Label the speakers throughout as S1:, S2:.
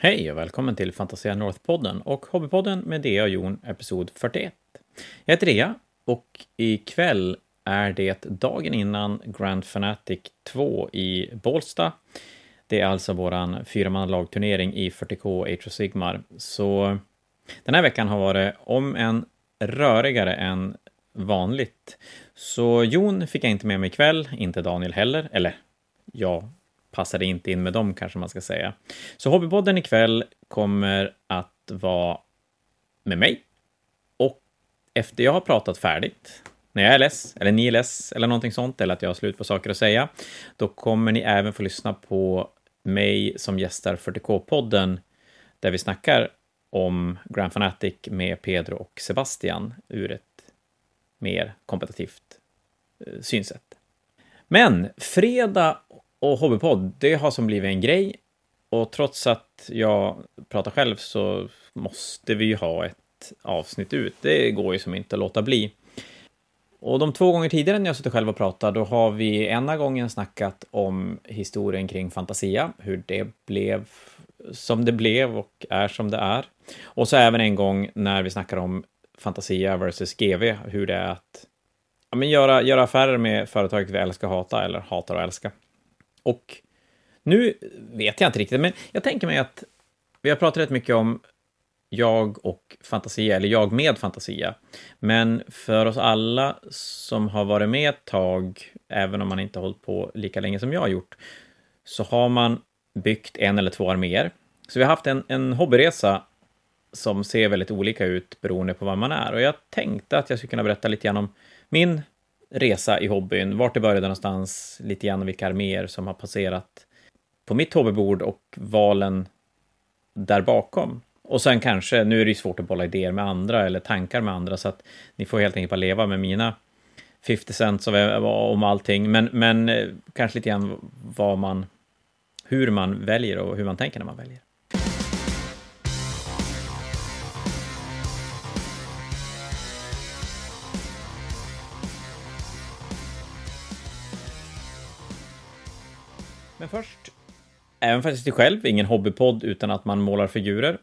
S1: Hej och välkommen till Fantasia North-podden och Hobbypodden med Dea och Jon, episod 41. Jag heter Dea och ikväll är det dagen innan Grand Fanatic 2 i Bålsta. Det är alltså våran fyramannalagturnering i 40K Age of Sigmar. Så den här veckan har varit om en rörigare än vanligt. Så Jon fick jag inte med mig ikväll, inte Daniel heller, eller ja, passade inte in med dem kanske man ska säga. Så Hobbypodden ikväll kommer att vara med mig. Och efter jag har pratat färdigt, när jag är less, eller ni är less, eller någonting sånt, eller att jag har slut på saker att säga, då kommer ni även få lyssna på mig som gästar 40K-podden, där vi snackar om Grand Fanatic med Pedro och Sebastian ur ett mer kompetitivt eh, synsätt. Men fredag och Hobbypodd, det har som blivit en grej. Och trots att jag pratar själv så måste vi ju ha ett avsnitt ut. Det går ju som inte att låta bli. Och de två gånger tidigare när jag suttit själv och pratat, då har vi ena gången snackat om historien kring Fantasia, hur det blev som det blev och är som det är. Och så även en gång när vi snackar om Fantasia versus GV, hur det är att ja, men göra, göra affärer med företaget vi älskar och hatar, eller hatar och älskar. Och nu vet jag inte riktigt, men jag tänker mig att vi har pratat rätt mycket om jag och Fantasia, eller jag med Fantasia. Men för oss alla som har varit med ett tag, även om man inte har hållit på lika länge som jag har gjort, så har man byggt en eller två arméer. Så vi har haft en, en hobbyresa som ser väldigt olika ut beroende på var man är. Och jag tänkte att jag skulle kunna berätta lite grann om min resa i hobbyn, vart det började någonstans, lite grann vilka arméer som har passerat på mitt hobbybord och valen där bakom. Och sen kanske, nu är det ju svårt att bolla idéer med andra eller tankar med andra, så att ni får helt enkelt bara leva med mina 50 cents om allting, men, men eh, kanske lite grann vad man, hur man väljer och hur man tänker när man väljer. Men först, även fast jag själv, ingen hobbypodd utan att man målar figurer.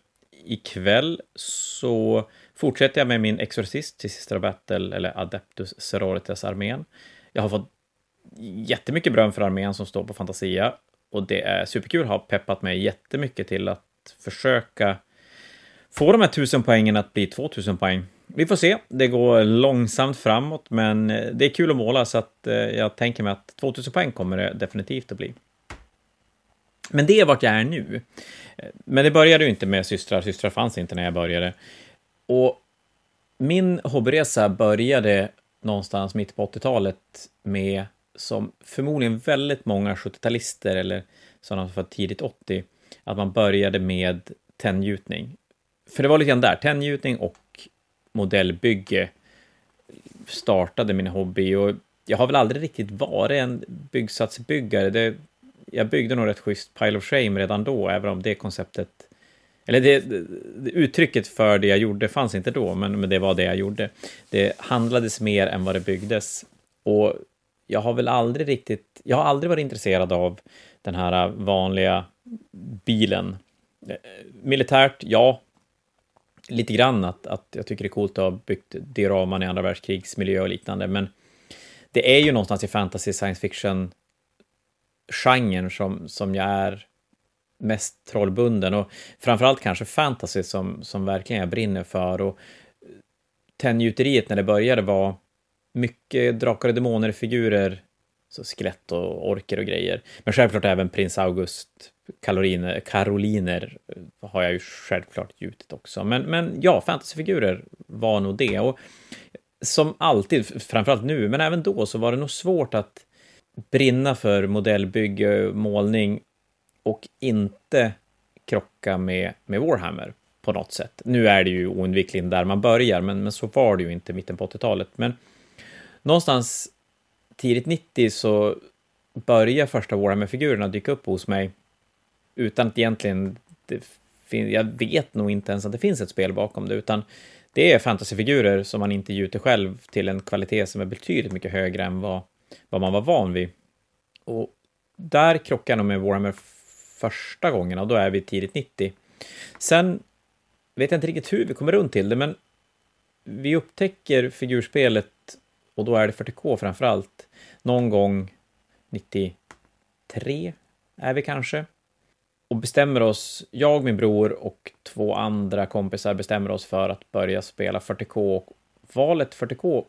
S1: Ikväll så fortsätter jag med min Exorcist till Sistra Battle, eller Adeptus Sororitas-armén. Jag har fått jättemycket beröm för armén som står på Fantasia och det är superkul, har peppat mig jättemycket till att försöka få de här tusen poängen att bli 2000 poäng. Vi får se, det går långsamt framåt, men det är kul att måla så att eh, jag tänker mig att 2000 poäng kommer det definitivt att bli. Men det är vart jag är nu. Men det började ju inte med systrar, systrar fanns inte när jag började. Och min hobbyresa började någonstans mitt på 80-talet med, som förmodligen väldigt många 70-talister eller sådana som var tidigt 80, att man började med tändgjutning. För det var lite grann där, tändgjutning och modellbygge startade min hobby och jag har väl aldrig riktigt varit en byggsatsbyggare. Det jag byggde nog rätt schysst Pile of Shame redan då, även om det konceptet eller det, det, uttrycket för det jag gjorde fanns inte då, men, men det var det jag gjorde. Det handlades mer än vad det byggdes. Och jag har väl aldrig riktigt, jag har aldrig varit intresserad av den här vanliga bilen. Eh, militärt, ja, lite grann att, att jag tycker det är coolt att ha byggt dioraman i andra världskrigsmiljö och liknande, men det är ju någonstans i fantasy science fiction genren som, som jag är mest trollbunden och framförallt kanske fantasy som, som verkligen jag brinner för och Tenngjuteriet när det började var mycket drakar och demoner-figurer, så skelett och orker och grejer. Men självklart även prins August, Karoliner, Karoliner har jag ju självklart gjutit också. Men, men ja, fantasyfigurer var nog det. Och som alltid, framförallt nu, men även då så var det nog svårt att brinna för modellbygge, målning och inte krocka med, med Warhammer på något sätt. Nu är det ju oundvikligen där man börjar, men, men så var det ju inte i mitten på 80-talet. Men någonstans tidigt 90 så börjar första Warhammer-figurerna dyka upp hos mig utan att egentligen jag vet nog inte ens att det finns ett spel bakom det, utan det är fantasyfigurer som man inte gjuter själv till en kvalitet som är betydligt mycket högre än vad vad man var van vid. Och där krockar jag nog med Warhammer första gången och då är vi tidigt 90. Sen vet jag inte riktigt hur vi kommer runt till det, men vi upptäcker figurspelet, och då är det 40K framför allt, någon gång 93 är vi kanske. Och bestämmer oss, jag, min bror och två andra kompisar bestämmer oss för att börja spela 40K. Och valet 40K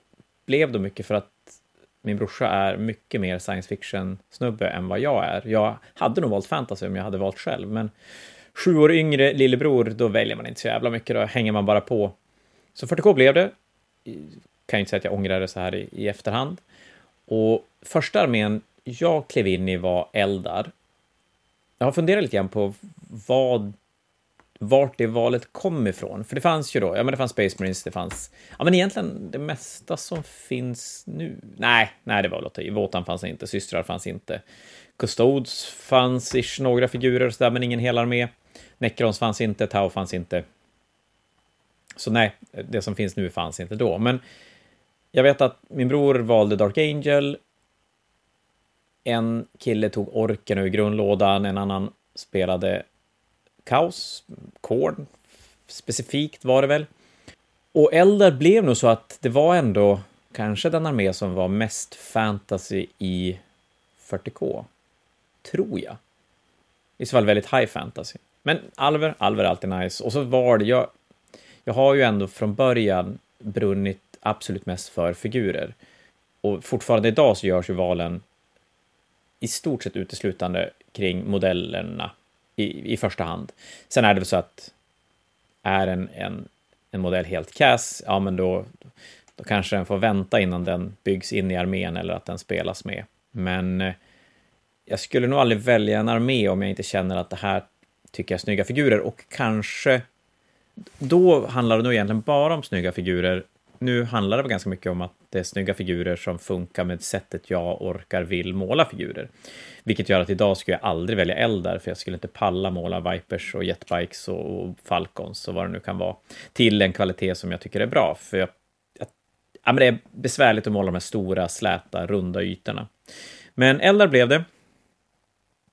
S1: blev då mycket för att min brorsa är mycket mer science fiction-snubbe än vad jag är. Jag hade nog valt fantasy om jag hade valt själv, men sju år yngre lillebror, då väljer man inte så jävla mycket, då hänger man bara på. Så 40K blev det. Kan ju inte säga att jag ångrar det så här i, i efterhand. Och första armén jag klev in i var Eldar. Jag har funderat lite grann på vad vart det valet kom ifrån. För det fanns ju då, ja men det fanns Space Marines, det fanns, ja men egentligen det mesta som finns nu. Nej, nej det var väl i Våtan fanns inte, systrar fanns inte. Custodes fanns ish några figurer och sådär, men ingen hel armé. Necrons fanns inte, Tau fanns inte. Så nej, det som finns nu fanns inte då. Men jag vet att min bror valde Dark Angel. En kille tog orken ur grundlådan, en annan spelade Kaos, Korn, specifikt var det väl. Och Eldar blev nog så att det var ändå kanske den armé som var mest fantasy i 40K. Tror jag. I så fall väldigt high fantasy. Men Alver, Alver är alltid nice. Och så var det, jag, jag har ju ändå från början brunnit absolut mest för figurer. Och fortfarande idag så görs ju valen i stort sett uteslutande kring modellerna i, i första hand. Sen är det väl så att är en, en, en modell helt kass, ja men då, då kanske den får vänta innan den byggs in i armén eller att den spelas med. Men eh, jag skulle nog aldrig välja en armé om jag inte känner att det här tycker jag är snygga figurer och kanske då handlar det nog egentligen bara om snygga figurer. Nu handlar det väl ganska mycket om att det är snygga figurer som funkar med sättet jag orkar vill måla figurer. Vilket gör att idag skulle jag aldrig välja Eldar, för jag skulle inte palla måla Vipers och Jetbikes och Falcons och vad det nu kan vara, till en kvalitet som jag tycker är bra. För jag, jag, ja, men det är besvärligt att måla de här stora, släta, runda ytorna. Men Eldar blev det.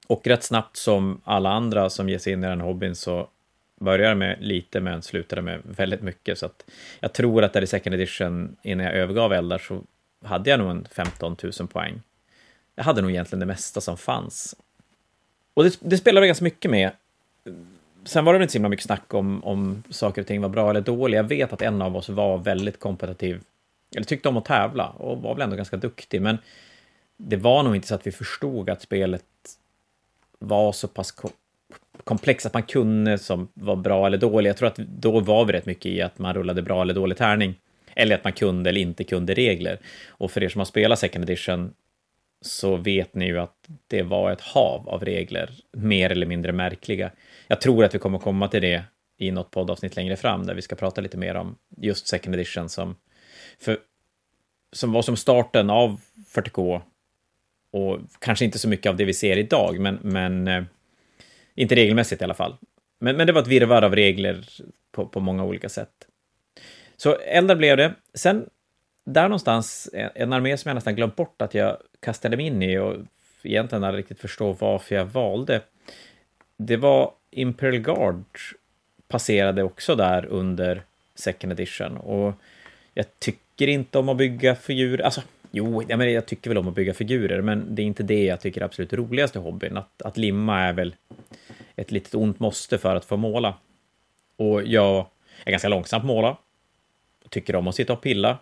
S1: Och rätt snabbt som alla andra som ger sig in i den hobbyn så började med lite men slutade med väldigt mycket. Så att jag tror att där i second edition, innan jag övergav Eldar, så hade jag nog en 15 000 poäng. Jag hade nog egentligen det mesta som fanns. Och det, det spelade ganska mycket med. Sen var det inte så himla mycket snack om, om saker och ting var bra eller dåliga. Jag vet att en av oss var väldigt kompetitiv, eller tyckte om att tävla och var väl ändå ganska duktig, men det var nog inte så att vi förstod att spelet var så pass komplex, att man kunde som var bra eller dålig. Jag tror att då var vi rätt mycket i att man rullade bra eller dålig tärning. Eller att man kunde eller inte kunde regler. Och för er som har spelat second edition så vet ni ju att det var ett hav av regler, mer eller mindre märkliga. Jag tror att vi kommer komma till det i något poddavsnitt längre fram, där vi ska prata lite mer om just second edition som, för, som var som starten av 40K och kanske inte så mycket av det vi ser idag, men, men eh, inte regelmässigt i alla fall. Men, men det var ett virrvarr av regler på, på många olika sätt. Så Eldar blev det. Sen där någonstans, en armé som jag nästan glömt bort att jag kastade mig in i och egentligen aldrig riktigt förstå varför jag valde. Det var Imperial Guard passerade också där under second edition och jag tycker inte om att bygga figurer, alltså jo, jag, menar, jag tycker väl om att bygga figurer, men det är inte det jag tycker är absolut roligaste hobbyn. Att, att limma är väl ett litet ont måste för att få måla. Och jag är ganska långsam på måla, tycker om att sitta och pilla,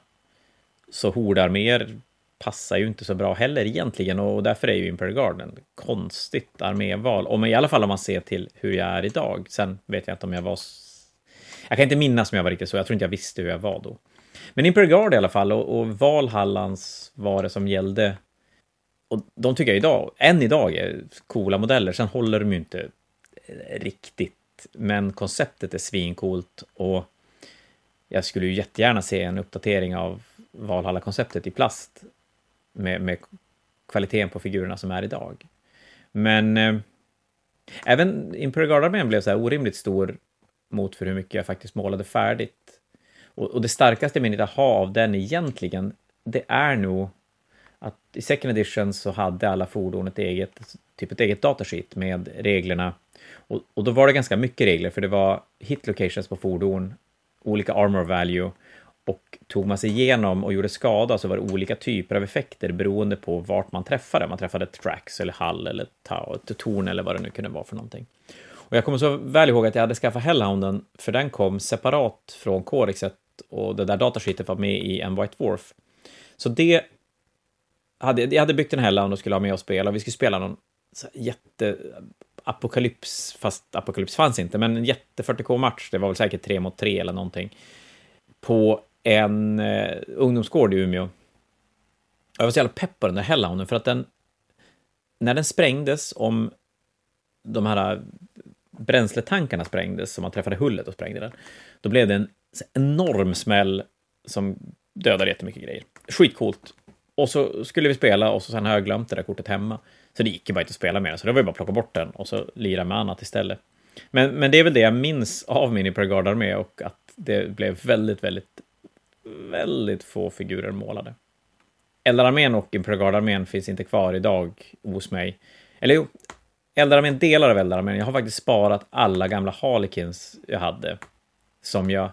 S1: så hordarméer passar ju inte så bra heller egentligen och därför är ju Imperial Garden konstigt arméval. Om i alla fall om man ser till hur jag är idag. Sen vet jag inte om jag var... Jag kan inte minnas om jag var riktigt så. Jag tror inte jag visste hur jag var då. Men Imperial Guard i alla fall och, och Valhallans var det som gällde. Och de tycker jag idag, än idag, är coola modeller. Sen håller de ju inte riktigt. Men konceptet är svincoolt och jag skulle ju jättegärna se en uppdatering av Valhalla-konceptet i plast med, med kvaliteten på figurerna som är idag. Men eh, även Imperial Guard-armén blev så här orimligt stor mot för hur mycket jag faktiskt målade färdigt. Och, och det starkaste minnet jag har av den egentligen, det är nog att i second edition så hade alla fordon ett eget, typ ett eget datasheet med reglerna. Och, och då var det ganska mycket regler, för det var hit locations på fordon, olika armor value, och tog man sig igenom och gjorde skada så var det olika typer av effekter beroende på vart man träffade. Man träffade tracks eller hall eller torn eller vad det nu kunde vara för någonting. Och jag kommer så väl ihåg att jag hade skaffat Hellhounden, för den kom separat från Corexet och det där datasheetet var med i en White Dwarf. Så det hade, jag hade byggt en Hellhound och skulle ha med och spela. Vi skulle spela någon jätte apokalyps, fast apokalyps fanns inte, men en jätte 40k-match. Det var väl säkert tre mot tre eller någonting. På en eh, ungdomsgård i Umeå. Jag var så jävla pepp på den där Hellhounden för att den, när den sprängdes, om de här bränsletankarna sprängdes, som man träffade hullet och sprängde den, då blev det en enorm smäll som dödar jättemycket grejer. Skitcoolt. Och så skulle vi spela och så sen har jag glömt det där kortet hemma. Så det gick ju bara inte att spela med den, så det var ju bara att plocka bort den och så lira med annat istället. Men, men det är väl det jag minns av min Imperial och att det blev väldigt, väldigt väldigt få figurer målade. Eldararmén och Imperialarmén finns inte kvar idag hos mig. Eller jo, Eldararmén, delar av Eldararmén. Jag har faktiskt sparat alla gamla Harlequins jag hade. Som jag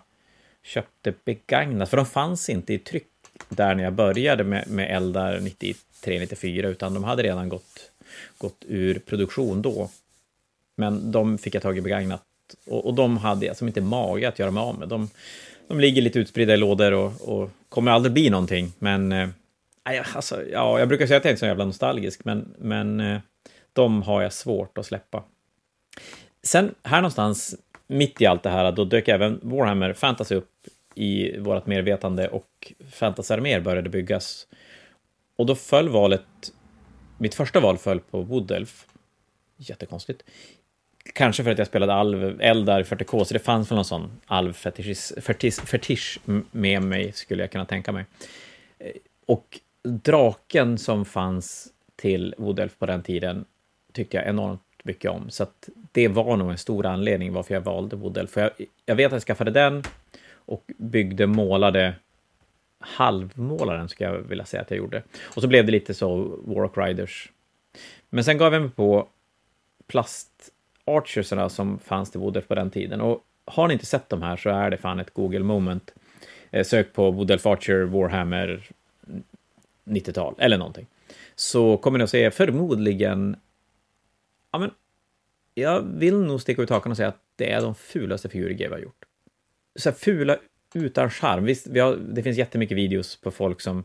S1: köpte begagnat, för de fanns inte i tryck där när jag började med, med Eldar 93-94, utan de hade redan gått, gått ur produktion då. Men de fick jag tag i begagnat. Och, och de hade jag som inte mage att göra mig av med. De, de ligger lite utspridda i lådor och, och kommer aldrig bli någonting. Men eh, alltså, ja, jag brukar säga att jag inte är så jävla nostalgisk, men, men eh, de har jag svårt att släppa. Sen här någonstans, mitt i allt det här, då dök även Warhammer Fantasy upp i vårt medvetande och fantasyarméer började byggas. Och då föll valet, mitt första val föll på Woodelf. Jättekonstigt. Kanske för att jag spelade alv, eldar 40K, så det fanns väl någon sån alv-fetisch med mig, skulle jag kunna tänka mig. Eh, och draken som fanns till Woodelf på den tiden tyckte jag enormt mycket om, så att det var nog en stor anledning varför jag valde Woodelf. För jag, jag vet att jag skaffade den och byggde, målade halvmålaren, skulle jag vilja säga att jag gjorde. Och så blev det lite så Warrock Riders. Men sen gav jag mig på plast Archersarna som fanns till Woodelf på den tiden. Och har ni inte sett de här så är det fan ett Google moment. Eh, sök på Woodelf Archer Warhammer 90-tal eller någonting. Så kommer ni att se förmodligen... Ja, men jag vill nog sticka ut hakan och säga att det är de fulaste figurer GW har gjort. Så här fula utan charm. Visst, vi har, det finns jättemycket videos på folk som eh,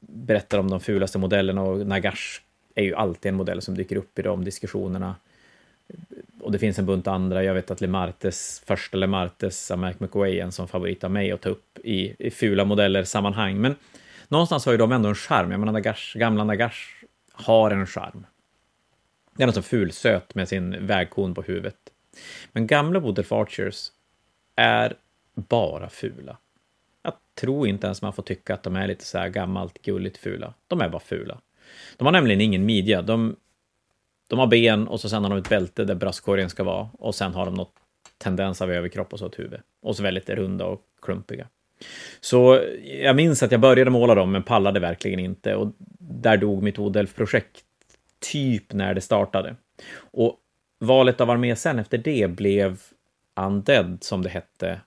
S1: berättar om de fulaste modellerna och Nagash är ju alltid en modell som dyker upp i de diskussionerna och det finns en bunt andra. Jag vet att Lemartes, första Lemartes, Mark McWay, en som favorit av mig att ta upp i, i fula modeller-sammanhang. Men någonstans har ju de ändå en charm. Jag menar, Nagash, gamla Nagash har en charm. Det är något så fulsöt med sin vägkon på huvudet. Men gamla Woodruff Archers är bara fula. Jag tror inte ens man får tycka att de är lite så här gammalt gulligt fula. De är bara fula. De har nämligen ingen midja. De de har ben och så sen har de ett bälte där bröstkorgen ska vara och sen har de något tendens av överkropp och så ett huvud. Och så väldigt runda och klumpiga. Så jag minns att jag började måla dem men pallade verkligen inte och där dog mitt Odelf-projekt typ när det startade. Och valet av armé sen efter det blev Undead som det hette,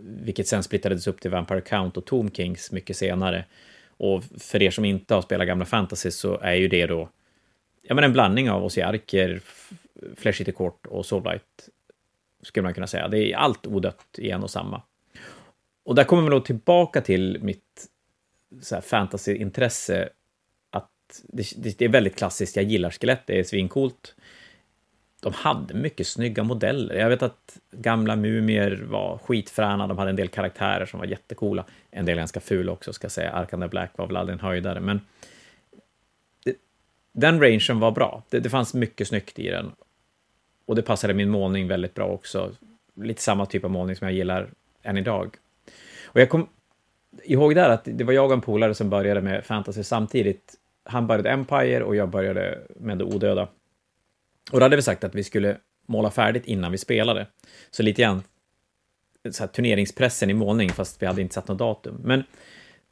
S1: vilket sen splittrades upp till Vampire Count och Tomb Kings mycket senare. Och för er som inte har spelat gamla fantasy så är ju det då ja, men en blandning av Osiarker, Fleshity Court och Soulblight, skulle man kunna säga. Det är allt odött i en och samma. Och där kommer man då tillbaka till mitt fantasyintresse, det, det, det, är väldigt klassiskt, jag gillar skelett, det är svincoolt. De hade mycket snygga modeller. Jag vet att gamla mumier var skitfräna, de hade en del karaktärer som var jättekola. En del ganska fula också, ska jag säga. Arkander Black var väl aldrig en höjdare, men den rangen var bra. Det, det fanns mycket snyggt i den. Och det passade min målning väldigt bra också. Lite samma typ av målning som jag gillar än idag. Och jag kom ihåg där att det var jag och en polare som började med fantasy samtidigt. Han började Empire och jag började med det odöda. Och då hade vi sagt att vi skulle måla färdigt innan vi spelade. Så lite grann så här, turneringspressen i målning, fast vi hade inte satt något datum. Men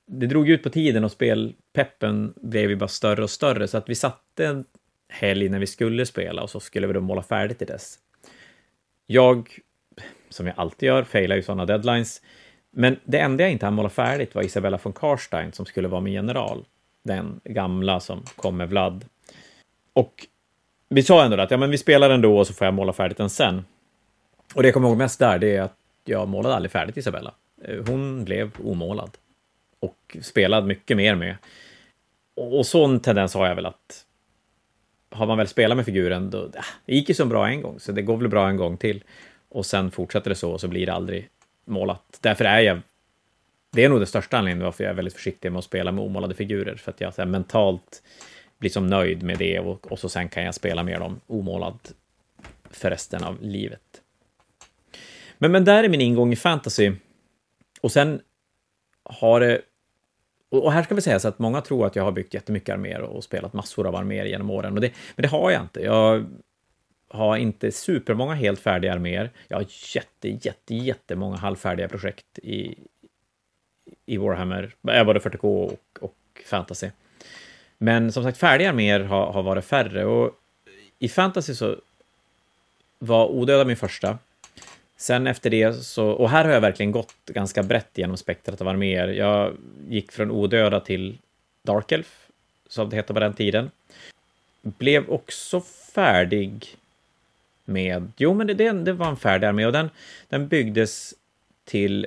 S1: det drog ut på tiden och spelpeppen blev ju bara större och större, så att vi satte en helg när vi skulle spela och så skulle vi då måla färdigt till dess. Jag, som jag alltid gör, failar ju sådana deadlines, men det enda jag inte hann måla färdigt var Isabella von Karstein som skulle vara min general. Den gamla som kom med Vlad. Och vi sa ändå att ja, men vi spelar ändå och så får jag måla färdigt den sen. Och det jag kommer ihåg mest där, det är att jag målade aldrig färdigt Isabella. Eh, hon blev omålad. Och spelad mycket mer med. Och sån tendens har jag väl att har man väl spelat med figuren, då, äh, det gick ju så bra en gång, så det går väl bra en gång till. Och sen fortsätter det så, och så blir det aldrig målat. Därför är jag, det är nog den största anledningen varför jag är väldigt försiktig med att spela med omålade figurer, för att jag så här, mentalt blir som nöjd med det och, och så sen kan jag spela med dem omålad för resten av livet. Men, men där är min ingång i fantasy. Och sen har det... Och här ska vi säga så att många tror att jag har byggt jättemycket arméer och spelat massor av arméer genom åren. Och det, men det har jag inte. Jag har inte supermånga helt färdiga arméer. Jag har jätte, jätte, jättemånga halvfärdiga projekt i, i Warhammer, äh, både 40K och, och fantasy. Men som sagt, färdiga arméer har, har varit färre och i fantasy så var Odöda min första. Sen efter det så, och här har jag verkligen gått ganska brett genom spektrat av arméer. Jag gick från odöda till Dark Elf, som det hette på den tiden. Blev också färdig med, jo men det, det var en färdig armé och den, den byggdes till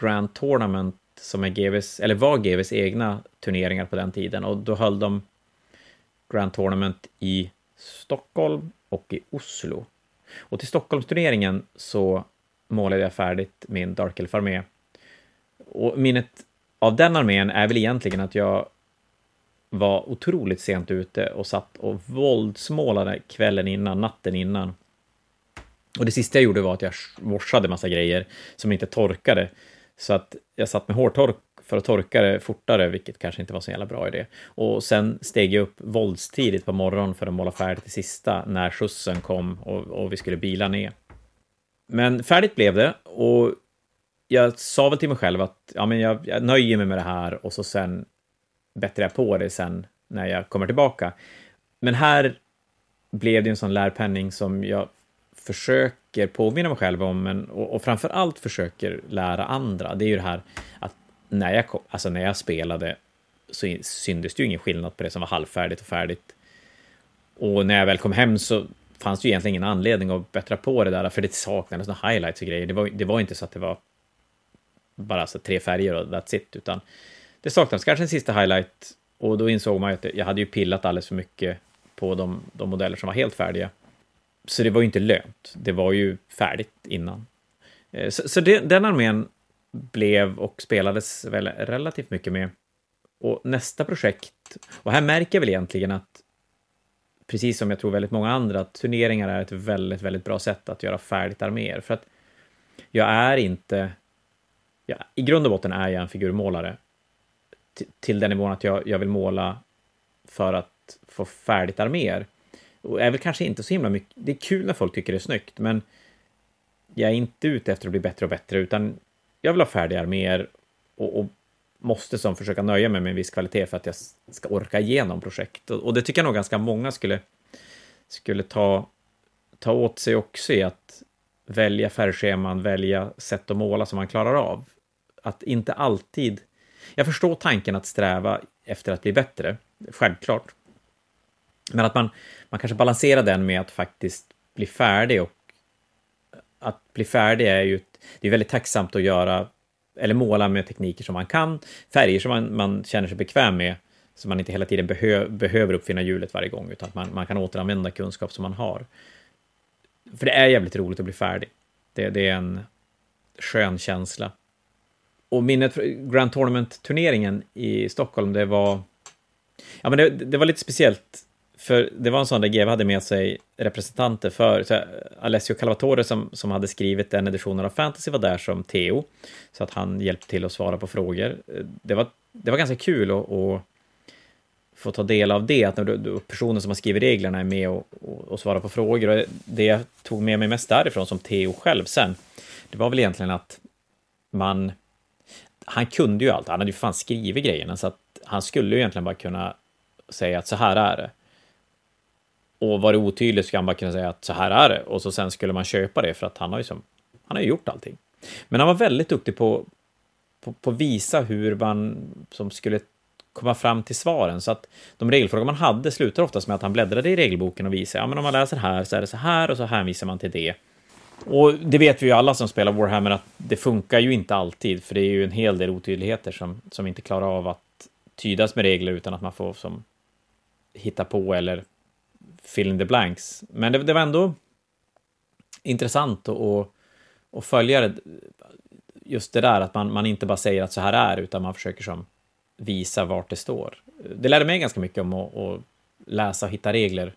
S1: Grand Tournament som är GVs, eller var GVs egna turneringar på den tiden och då höll de Grand Tournament i Stockholm och i Oslo. Och till Stockholmsturneringen så målade jag färdigt min Dark Elf-armé. Och minnet av den armén är väl egentligen att jag var otroligt sent ute och satt och våldsmålade kvällen innan, natten innan. Och det sista jag gjorde var att jag warsade massa grejer som inte torkade. Så att jag satt med hårtork för att torka det fortare, vilket kanske inte var så jävla bra idé. Och sen steg jag upp våldstidigt på morgonen för att måla färdigt det sista när skjutsen kom och, och vi skulle bila ner. Men färdigt blev det och jag sa väl till mig själv att ja, men jag, jag nöjer mig med det här och så sen bättrar jag på det sen när jag kommer tillbaka. Men här blev det en sån lärpenning som jag försöker påminna mig själv om, men, och, och framför allt försöker lära andra. Det är ju det här att när jag, kom, alltså när jag spelade så syntes det ju ingen skillnad på det som var halvfärdigt och färdigt. Och när jag väl kom hem så fanns det ju egentligen ingen anledning att bättra på det där, för det saknades några highlights och grejer. Det var, det var inte så att det var bara så tre färger och that's it, utan det saknades kanske en sista highlight och då insåg man att jag hade ju pillat alldeles för mycket på de, de modeller som var helt färdiga. Så det var ju inte lönt. Det var ju färdigt innan. Eh, så, så det, den armén blev och spelades väl relativt mycket med. Och nästa projekt, och här märker jag väl egentligen att precis som jag tror väldigt många andra, att turneringar är ett väldigt, väldigt bra sätt att göra färdigt arméer. För att jag är inte... Ja, I grund och botten är jag en figurmålare. till den nivån att jag, jag vill måla för att få färdigt arméer. Och är väl kanske inte så himla mycket... Det är kul när folk tycker det är snyggt, men jag är inte ute efter att bli bättre och bättre, utan jag vill ha färdiga arméer och, och, måste som försöka nöja mig med en viss kvalitet för att jag ska orka igenom projekt. Och, och det tycker jag nog ganska många skulle, skulle ta, ta åt sig också i att välja färgscheman, välja sätt att måla som man klarar av. Att inte alltid... Jag förstår tanken att sträva efter att bli bättre, självklart. Men att man, man kanske balanserar den med att faktiskt bli färdig och att bli färdig är ju det är väldigt tacksamt att göra eller måla med tekniker som man kan, färger som man, man känner sig bekväm med, så man inte hela tiden behö, behöver uppfinna hjulet varje gång, utan att man, man kan återanvända kunskap som man har. För det är jävligt roligt att bli färdig. Det, det är en skön känsla. Och minnet från Grand Tournament-turneringen i Stockholm, det var... Ja, men det, det var lite speciellt för det var en sån där GW hade med sig representanter för, så Alessio Calvatore som, som hade skrivit den editionen av Fantasy var där som Theo, så att han hjälpte till att svara på frågor. Det var, det var ganska kul att, att få ta del av det, att personen som har skrivit reglerna är med och, och, och svarar på frågor. Och det jag tog med mig mest därifrån som Theo själv sen, det var väl egentligen att man han kunde ju allt. Han hade ju fan skrivit grejerna, så att han skulle ju egentligen bara kunna säga att så här är det. Och var det otydligt skulle han bara kunna säga att så här är det. Och så sen skulle man köpa det för att han har ju som, han har ju gjort allting. Men han var väldigt duktig på, på, visa hur man som skulle komma fram till svaren. Så att de regelfrågor man hade slutar oftast med att han bläddrade i regelboken och visade, ja men om man läser här så är det så här och så hänvisar man till det. Och det vet vi ju alla som spelar Warhammer att det funkar ju inte alltid, för det är ju en hel del otydligheter som, som inte klarar av att tydas med regler utan att man får som hitta på eller fill in the blanks. Men det, det var ändå intressant att, att följa det, just det där att man, man inte bara säger att så här är, utan man försöker som visa vart det står. Det lärde mig ganska mycket om att, att läsa och hitta regler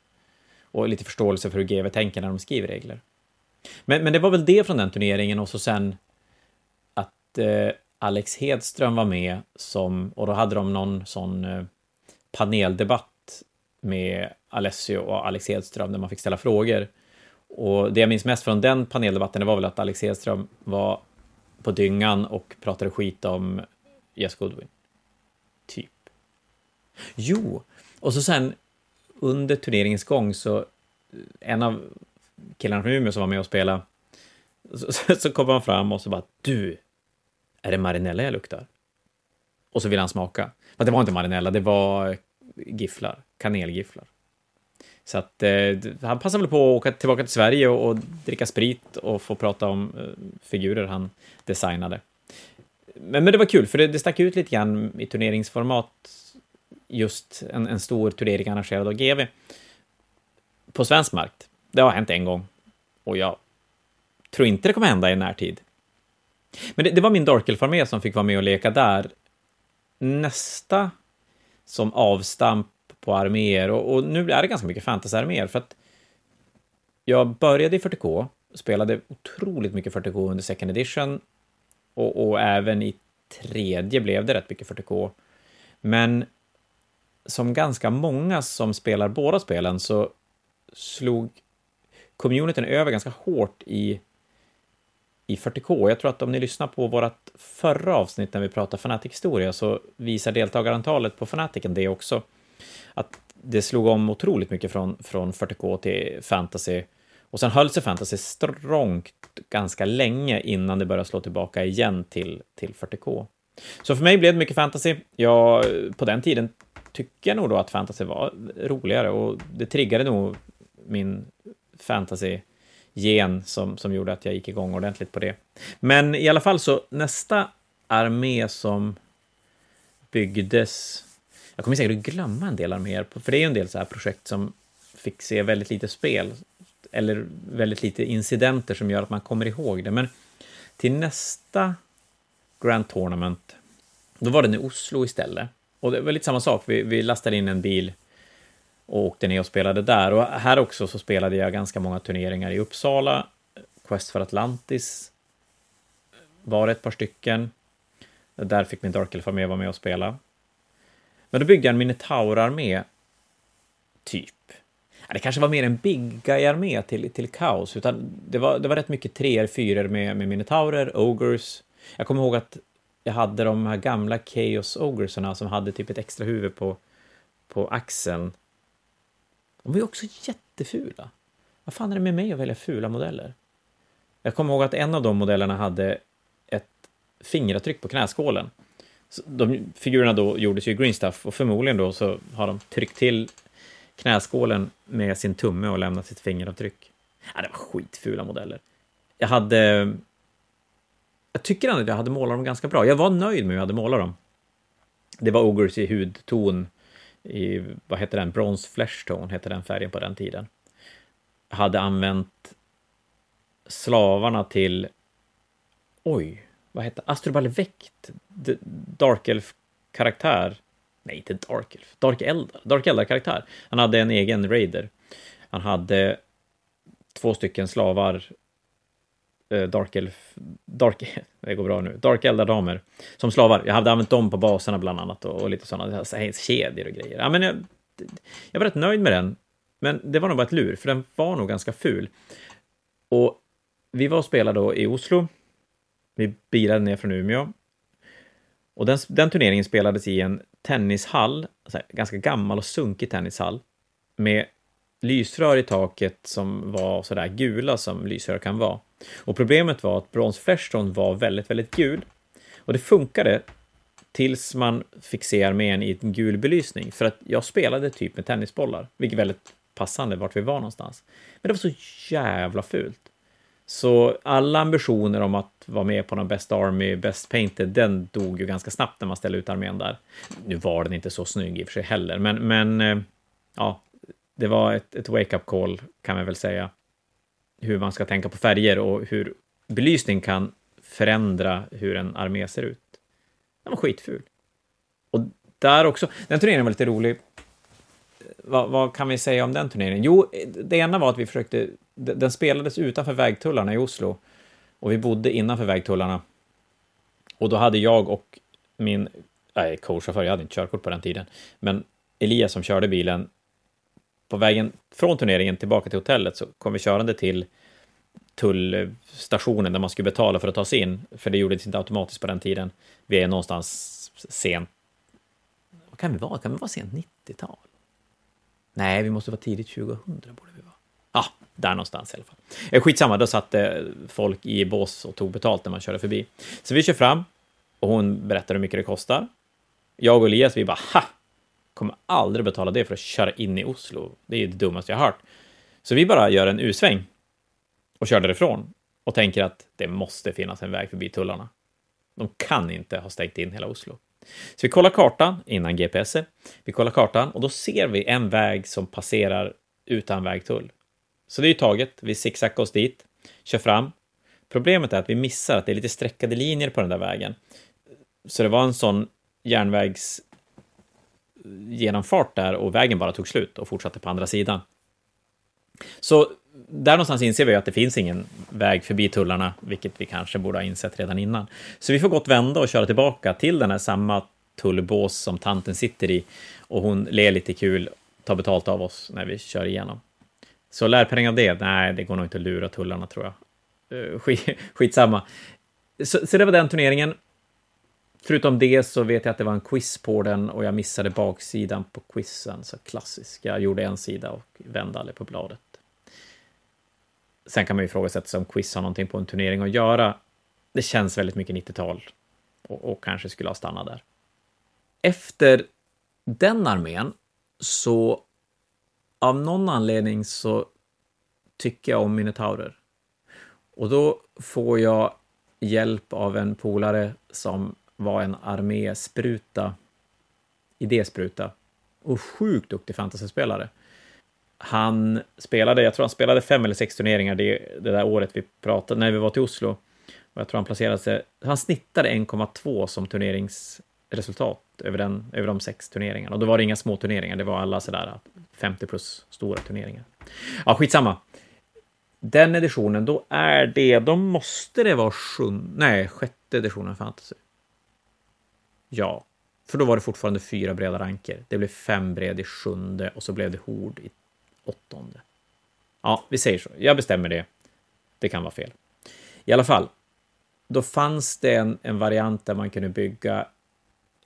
S1: och lite förståelse för hur GW tänker när de skriver regler. Men, men det var väl det från den turneringen och så sen att eh, Alex Hedström var med som, och då hade de någon sån eh, paneldebatt med Alessio och Alex Hedström där man fick ställa frågor. Och det jag minns mest från den paneldebatten det var väl att Alex Hedström var på dyngan och pratade skit om Jess Goodwin. Typ. Jo, och så sen under turneringens gång så en av killarna från Umeå som var med och spelade så, så, så kom han fram och så bara du, är det marinella jag luktar? Och så ville han smaka. Men det var inte marinella, det var gifflar, kanelgifflar. Så att eh, han passar väl på att åka tillbaka till Sverige och, och dricka sprit och få prata om eh, figurer han designade. Men, men det var kul, för det, det stack ut lite grann i turneringsformat, just en, en stor turnering arrangerad av GV på svensk mark. Det har hänt en gång och jag tror inte det kommer hända i närtid. Men det, det var min Darkelf-armé som fick vara med och leka där. Nästa som avstamp på arméer och, och, nu är det ganska mycket fantasy-arméer för att jag började i 40K, spelade otroligt mycket 40K under second edition och, och även i tredje blev det rätt mycket 40K. Men som ganska många som spelar båda spelen så slog communityn över ganska hårt i, i 40K. Jag tror att om ni lyssnar på vårt förra avsnitt när vi pratade Fanatic-historia så visar deltagarantalet på Fanaticen det också. Att det slog om otroligt mycket från, från 40K till fantasy. Och sen höll sig fantasy strångt ganska länge innan det började slå tillbaka igen till, till 40K. Så för mig blev det mycket fantasy. Jag, på den tiden tycker jag nog då att fantasy var roligare och det triggade nog min fantasy gen som, som gjorde att jag gick igång ordentligt på det. Men i alla fall så nästa armé som byggdes jag kommer säkert glömma en del arméer, för det är ju en del så här projekt som fick se väldigt lite spel, eller väldigt lite incidenter som gör att man kommer ihåg det. Men till nästa Grand Tournament, då var den i Oslo istället. Och det var lite samma sak, vi, vi lastade in en bil och åkte ner och spelade där. Och här också så spelade jag ganska många turneringar i Uppsala. Quest for Atlantis var ett par stycken. Där fick min Dark Elf-armé vara med och spela. Men då byggde jag en Minotaur-armé, typ. Det kanske var mer en big guy-armé till, till kaos, utan det var, det var rätt mycket treor, fyror med, med minotaurer, Ogers. Jag kommer ihåg att jag hade de här gamla Chaos Ogerserna som hade typ ett extra huvud på, på axeln. De var ju också jättefula. Vad fan är det med mig att välja fula modeller? Jag kommer ihåg att en av de modellerna hade ett fingeravtryck på knäskålen. Så de figurerna då gjordes ju i green stuff och förmodligen då så har de tryckt till knäskålen med sin tumme och lämnat sitt fingeravtryck. Ja, det var skitfula modeller. Jag hade... Jag tycker ändå att jag hade målat dem ganska bra. Jag var nöjd med hur jag hade målat dem. Det var Ogres i hudton i, vad heter den, Bronze Flesh Tone hette den färgen på den tiden. Hade använt slavarna till, oj, vad hette Astrobal Vekt, Dark Elf-karaktär. Nej, inte Dark Elf, Dark Eldar, Dark Eldar-karaktär. Han hade en egen raider. Han hade två stycken slavar, Eh, dark Elf, Dark, det går bra nu, Dark Eldar-damer som slavar. Jag hade använt dem på baserna bland annat och, och lite sådana kedjor och grejer. Ja, men jag, jag var rätt nöjd med den, men det var nog bara ett lur, för den var nog ganska ful. Och vi var och spelade då i Oslo vi bilade ner från Umeå. Och den, den turneringen spelades i en tennishall, alltså ganska gammal och sunkig tennishall, med lysrör i taket som var sådär gula som lysrör kan vara. Och problemet var att brons Flashstone var väldigt, väldigt gul. Och det funkade tills man fick se armén i en gul belysning, för att jag spelade typ med tennisbollar, vilket är väldigt passande vart vi var någonstans. Men det var så jävla fult. Så alla ambitioner om att vara med på någon Best Army, Best Painted, den dog ju ganska snabbt när man ställde ut armén där. Nu var den inte så snygg i och för sig heller, men, men eh, ja, det var ett, ett wake-up call kan man väl säga. Hur man ska tänka på färger och hur belysning kan förändra hur en armé ser ut. Den var skitful. Och där också, den turneringen var lite rolig. Eh, vad, vad, kan vi säga om den turneringen? Jo, det ena var att vi försökte, den spelades utanför vägtullarna i Oslo och vi bodde innanför vägtullarna. Och då hade jag och min, nej, co-chaufför, jag hade inte körkort på den tiden, men Elias som körde bilen, på vägen från turneringen tillbaka till hotellet så kom vi körande till tullstationen där man skulle betala för att ta sig in, för det gjordes inte automatiskt på den tiden. Vi är någonstans sent... Vad kan vi vara? Kan vi vara sent 90-tal? Nej, vi måste vara tidigt 2000 borde vi vara. Ja, där någonstans i alla fall. Eh, skitsamma, då satt eh, folk i bås och tog betalt när man körde förbi. Så vi kör fram och hon berättar hur mycket det kostar. Jag och Elias, vi bara ha! Kommer aldrig betala det för att köra in i Oslo. Det är ju det dummaste jag har hört. Så vi bara gör en U-sväng och kör därifrån och tänker att det måste finnas en väg förbi tullarna. De kan inte ha stängt in hela Oslo. Så vi kollar kartan innan GPS. Vi kollar kartan och då ser vi en väg som passerar utan vägtull. Så det är ju taget. Vi zigzaggar oss dit, kör fram. Problemet är att vi missar att det är lite streckade linjer på den där vägen. Så det var en sån genomfart där och vägen bara tog slut och fortsatte på andra sidan. Så där någonstans inser vi att det finns ingen väg förbi tullarna, vilket vi kanske borde ha insett redan innan. Så vi får gott vända och köra tillbaka till den här samma tullbås som tanten sitter i och hon ler lite kul, tar betalt av oss när vi kör igenom. Så lärpenning av det? Nej, det går nog inte att lura tullarna tror jag. Eh, skitsamma. Så, så det var den turneringen. Förutom det så vet jag att det var en quiz på den och jag missade baksidan på quizen, så klassisk. Jag gjorde en sida och vände aldrig på bladet. Sen kan man ju ifrågasätta sig om quiz har någonting på en turnering att göra. Det känns väldigt mycket 90-tal och, och kanske skulle ha stannat där. Efter den armén så av någon anledning så tycker jag om minotaurer. Och då får jag hjälp av en polare som var en arméspruta, idéspruta och sjukt duktig fantasyspelare han spelade, jag tror han spelade fem eller sex turneringar det, det där året vi pratade, när vi var till Oslo. Och jag tror han placerade sig, han snittade 1,2 som turneringsresultat över, den, över de sex turneringarna. Och då var det inga små turneringar, det var alla sådär 50 plus stora turneringar. Ja, skitsamma. Den editionen, då är det, då måste det vara sjunde, nej, sjätte editionen fantasy. Ja, för då var det fortfarande fyra breda ranker. Det blev fem bred i sjunde och så blev det hord i åttonde. Ja, vi säger så. Jag bestämmer det. Det kan vara fel. I alla fall, då fanns det en, en variant där man kunde bygga,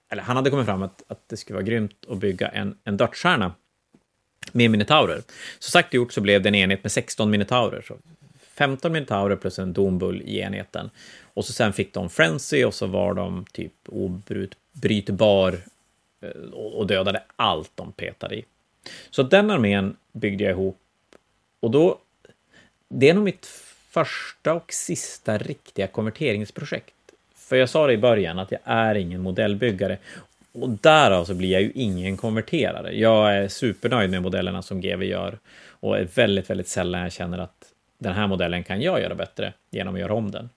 S1: eller han hade kommit fram att, att det skulle vara grymt att bygga en, en dödsstjärna med minotaurer. Så sagt och gjort så blev det en enhet med 16 minotaurer. Så 15 minotaurer plus en dombull i enheten. Och så sen fick de frenzy och så var de typ obrytbar eh, och dödade allt de petade i. Så den armén byggde jag ihop. Och då, det är nog mitt första och sista riktiga konverteringsprojekt. För jag sa det i början att jag är ingen modellbyggare. Och därav så blir jag ju ingen konverterare. Jag är supernöjd med modellerna som GV gör och är väldigt, väldigt sällan jag känner att den här modellen kan jag göra bättre genom att göra om den.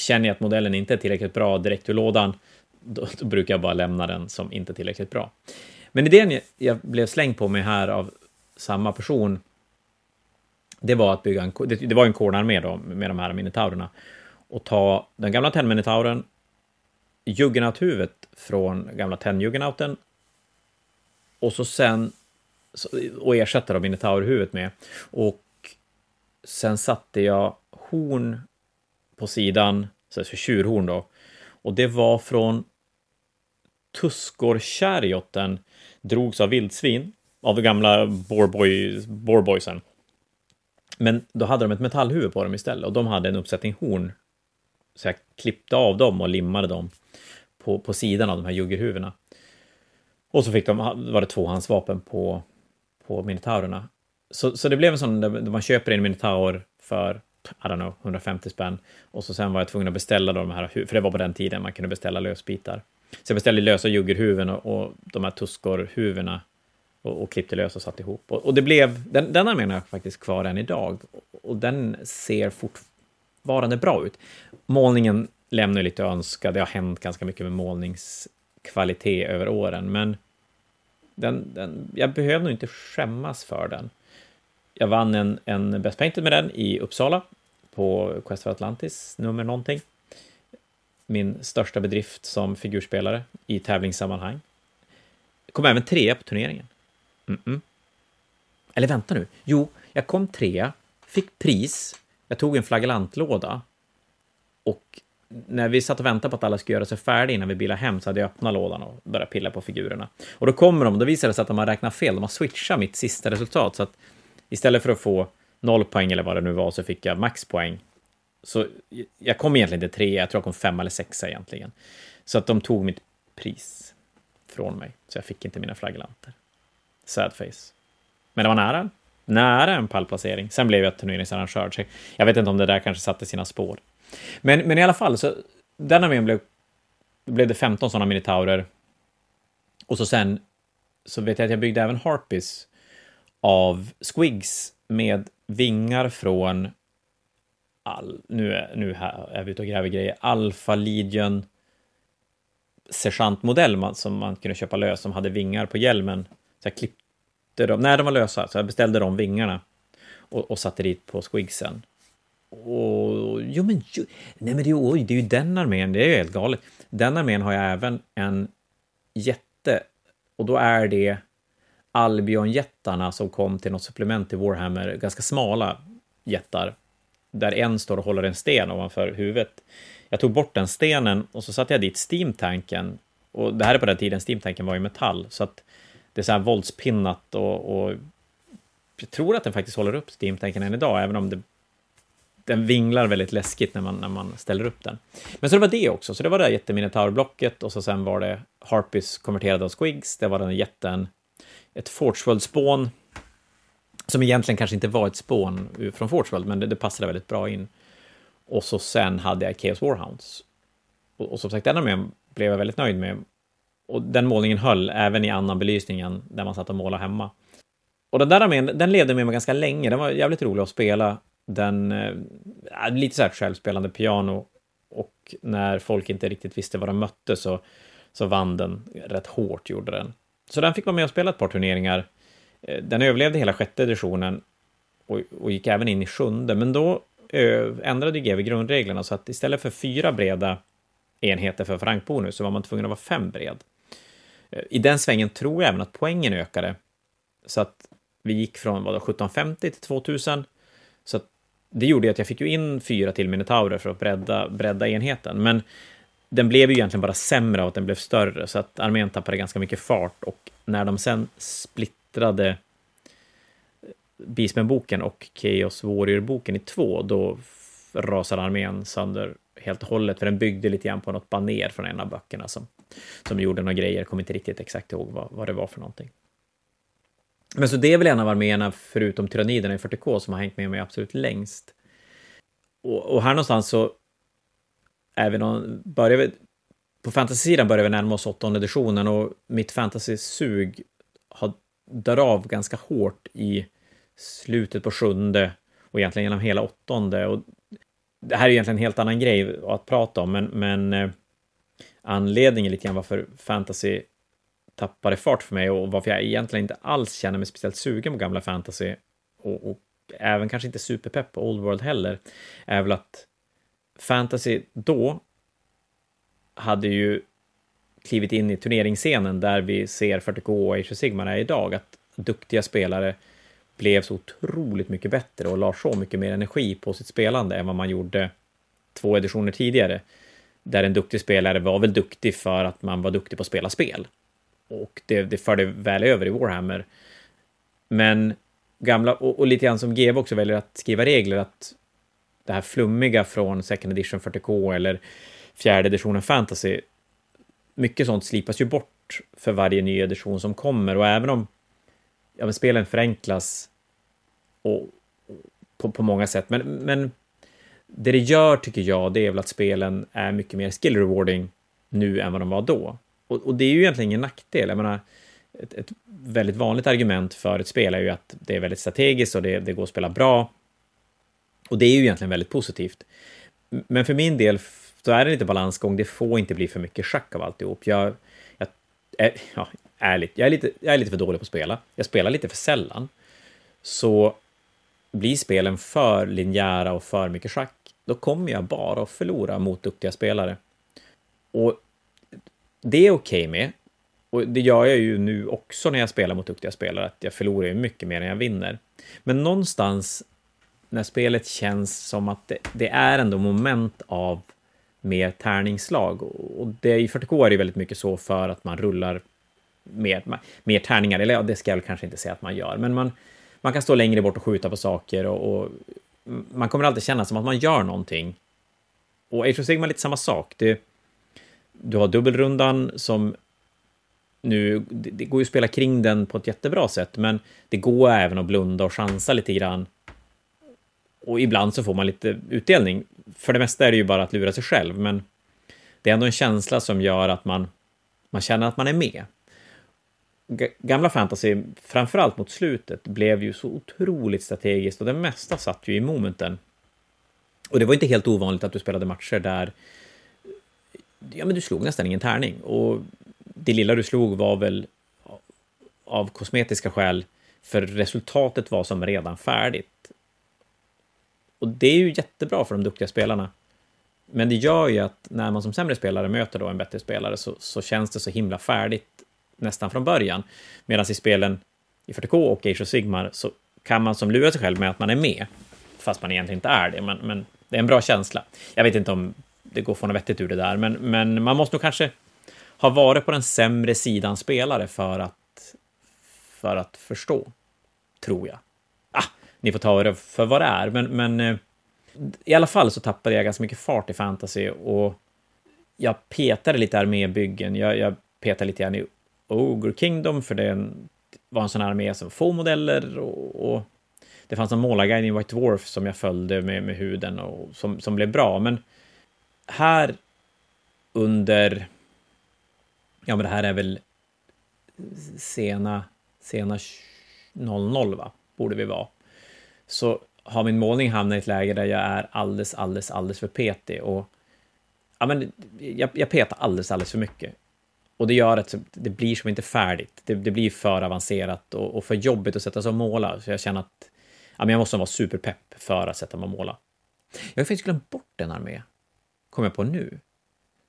S1: Känner jag att modellen inte är tillräckligt bra direkt ur lådan, då, då brukar jag bara lämna den som inte tillräckligt bra. Men idén jag blev slängd på mig här av samma person, det var att bygga en, det, var en kornarmé då, med de här minitaurerna, och ta den gamla tennminitauren, juggernauthuvudet från gamla tennjuggernauten, och så sen och ersätta då minotaurhuvudet med. Och sen satte jag horn på sidan, så tjurhorn då, och det var från Tuskorkärjotten drogs av vildsvin, av de gamla Boarboy, Boarboysen. Men då hade de ett metallhuvud på dem istället och de hade en uppsättning horn. Så jag klippte av dem och limmade dem på, på sidan av de här juggerhuvudena. Och så fick de, var det tvåhandsvapen på, på minotaurerna. Så, så det blev en sån där man köper en minotaur för, i don't know, 150 spänn. Och så sen var jag tvungen att beställa de här, för det var på den tiden man kunde beställa lösbitar. Så jag beställde lösa juggerhuvuden och, och de här tuskorhuvudena och, och klippte lös och satte ihop. Och, och det blev, den, den armén jag faktiskt kvar än idag och den ser fortfarande bra ut. Målningen lämnar lite att önska, det har hänt ganska mycket med målningskvalitet över åren, men den, den, jag behöver nog inte skämmas för den. Jag vann en, en Best Painted med den i Uppsala på Quest for Atlantis, nummer någonting. Min största bedrift som figurspelare i tävlingssammanhang. Kom även trea på turneringen. Mm -mm. Eller vänta nu. Jo, jag kom trea, fick pris, jag tog en flagellantlåda och när vi satt och väntade på att alla skulle göra sig färdiga innan vi bilade hem så hade jag öppnat lådan och börjat pilla på figurerna. Och då kommer de, då visar det sig att de har räknat fel, de har switchat mitt sista resultat, så att istället för att få noll poäng eller vad det nu var så fick jag maxpoäng. Så jag kom egentligen inte tre, jag tror jag kom fem eller sexa egentligen. Så att de tog mitt pris från mig, så jag fick inte mina flagellanter. Sad face. Men det var nära. Nära en pallplacering. Sen blev jag turneringsarrangör, så jag vet inte om det där kanske satte sina spår. Men, men i alla fall, så den armén blev, blev det 15 sådana minitaurer. Och så sen så vet jag att jag byggde även Harpies av Squigs med vingar från all, nu, är, nu är vi ute och gräver grejer, Alpha Legion sergeantmodell som man kunde köpa lös som hade vingar på hjälmen. Så jag klippte dem, när de var lösa, så jag beställde de vingarna och, och satte dit på Squigsen. Och, jo, men, ju, nej, men det, oj, det är ju den armén, det är ju helt galet. Den armén har jag även en jätte, och då är det Albion-jättarna som kom till något supplement till Warhammer, ganska smala jättar, där en står och håller en sten ovanför huvudet. Jag tog bort den stenen och så satte jag dit steamtanken. Och det här är på den tiden steamtanken var i metall, så att det är så här våldspinnat och, och jag tror att den faktiskt håller upp steamtanken än idag, även om det den vinglar väldigt läskigt när man, när man ställer upp den. Men så det var det också, så det var det här jätteminotaurblocket och så sen var det Harpies konverterade av Squigs, det var den jätten, ett Forgeworld-spån, som egentligen kanske inte var ett spån från Forgeworld, men det, det passade väldigt bra in. Och så sen hade jag Chaos Warhounds. Och, och som sagt, den armén blev jag väldigt nöjd med. Och den målningen höll även i annan belysning än där man satt och målade hemma. Och den där armén, den levde med mig ganska länge. Den var jävligt rolig att spela den, eh, äh, lite så här självspelande piano och när folk inte riktigt visste vad de mötte så, så vann den rätt hårt, gjorde den. Så den fick vara med och spela ett par turneringar. Eh, den överlevde hela sjätte editionen och, och gick även in i sjunde, men då ö, ändrade GW grundreglerna så att istället för fyra breda enheter för frankbonus så var man tvungen att vara fem bred. Eh, I den svängen tror jag även att poängen ökade. Så att vi gick från vad 1750 till 2000. Så att det gjorde att jag fick ju in fyra till minotaurer för att bredda, bredda enheten. Men den blev ju egentligen bara sämre av att den blev större, så att armén tappade ganska mycket fart. Och när de sen splittrade eh, Beastman-boken och Chaos Warrior-boken i två, då rasade armén sönder helt och hållet, för den byggde lite grann på något baner från en av böckerna som, som gjorde några grejer, kommer inte riktigt exakt ihåg vad, vad det var för någonting. Men så det är väl en av arméerna, förutom tyranniderna i 40K, som har hängt med mig absolut längst. Och, och här någonstans så även om börjar vi, på fantasy-sidan börjar vi närma oss åttonde editionen och mitt fantasy-sug har dör av ganska hårt i slutet på sjunde och egentligen genom hela åttonde. Och det här är egentligen en helt annan grej att prata om, men, men eh, anledningen lite grann varför fantasy tappade fart för mig och varför jag egentligen inte alls känner mig speciellt sugen på gamla fantasy och, och även kanske inte superpepp på Old World heller, är väl att fantasy då hade ju klivit in i turneringsscenen där vi ser 40K och Age of Sigmar är idag, att duktiga spelare blev så otroligt mycket bättre och la så mycket mer energi på sitt spelande än vad man gjorde två editioner tidigare. där en duktig spelare var väl duktig för att man var duktig på att spela spel. Och det, det förde väl över i Warhammer. Men gamla, och, och lite grann som GW också väljer att skriva regler, att det här flummiga från second edition 40K eller fjärde editionen fantasy, mycket sånt slipas ju bort för varje ny edition som kommer och även om ja, men spelen förenklas och, på, på många sätt, men, men det det gör, tycker jag, det är väl att spelen är mycket mer skill rewarding nu än vad de var då. Och, och det är ju egentligen ingen nackdel. Jag menar, ett, ett, väldigt vanligt argument för ett spel är ju att det är väldigt strategiskt och det, det går att spela bra. Och det är ju egentligen väldigt positivt. Men för min del så är det lite balansgång. Det får inte bli för mycket schack av alltihop. Jag, jag är, ja, ärligt, jag är, lite, jag är lite för dålig på att spela. Jag spelar lite för sällan. Så blir spelen för linjära och för mycket schack, då kommer jag bara att förlora mot duktiga spelare. Och det är okej okay med. Och det gör jag ju nu också när jag spelar mot duktiga spelare, att jag förlorar ju mycket mer än jag vinner. Men någonstans när spelet känns som att det, det är ändå moment av mer tärningsslag. Och det, i 40K är det väldigt mycket så för att man rullar mer, mer tärningar, eller ja, det ska jag väl kanske inte säga att man gör, men man, man kan stå längre bort och skjuta på saker och, och man kommer alltid känna som att man gör någonting. Och Age of Sigma är lite samma sak. Det, du har dubbelrundan som nu, det, det, går ju att spela kring den på ett jättebra sätt, men det går även att blunda och chansa lite grann. Och ibland så får man lite utdelning. För det mesta är det ju bara att lura sig själv, men det är ändå en känsla som gör att man, man känner att man är med. Gamla fantasy, framförallt mot slutet, blev ju så otroligt strategiskt och det mesta satt ju i momenten. Och det var inte helt ovanligt att du spelade matcher där ja, men du slog nästan ingen tärning. Och det lilla du slog var väl av kosmetiska skäl, för resultatet var som redan färdigt. Och det är ju jättebra för de duktiga spelarna. Men det gör ju att när man som sämre spelare möter då en bättre spelare så, så känns det så himla färdigt nästan från början. Medan i spelen i 40K och Age of Sigmar så kan man som lura sig själv med att man är med, fast man egentligen inte är det. Men, men det är en bra känsla. Jag vet inte om det går att få något vettigt ur det där, men, men man måste nog kanske ha varit på den sämre sidan spelare för att, för att förstå, tror jag. Ni får ta det för vad det är, men, men eh, i alla fall så tappade jag ganska mycket fart i fantasy och jag petade lite armébyggen. Jag, jag petade lite grann i Ogre Kingdom, för det var en sån armé som få modeller och, och det fanns en målarguide i White Dwarf som jag följde med, med huden och som, som blev bra, men här under, ja men det här är väl sena, sena 00 va, borde vi vara, så har min målning hamnat i ett läge där jag är alldeles, alldeles, alldeles för petig och ja men jag, jag petar alldeles, alldeles för mycket. Och det gör att det blir som inte färdigt. Det, det blir för avancerat och, och, för jobbigt att sätta sig och måla. Så jag känner att ja, men jag måste vara superpepp för att sätta mig och måla. Jag har faktiskt glömt bort en armé, kommer jag på nu.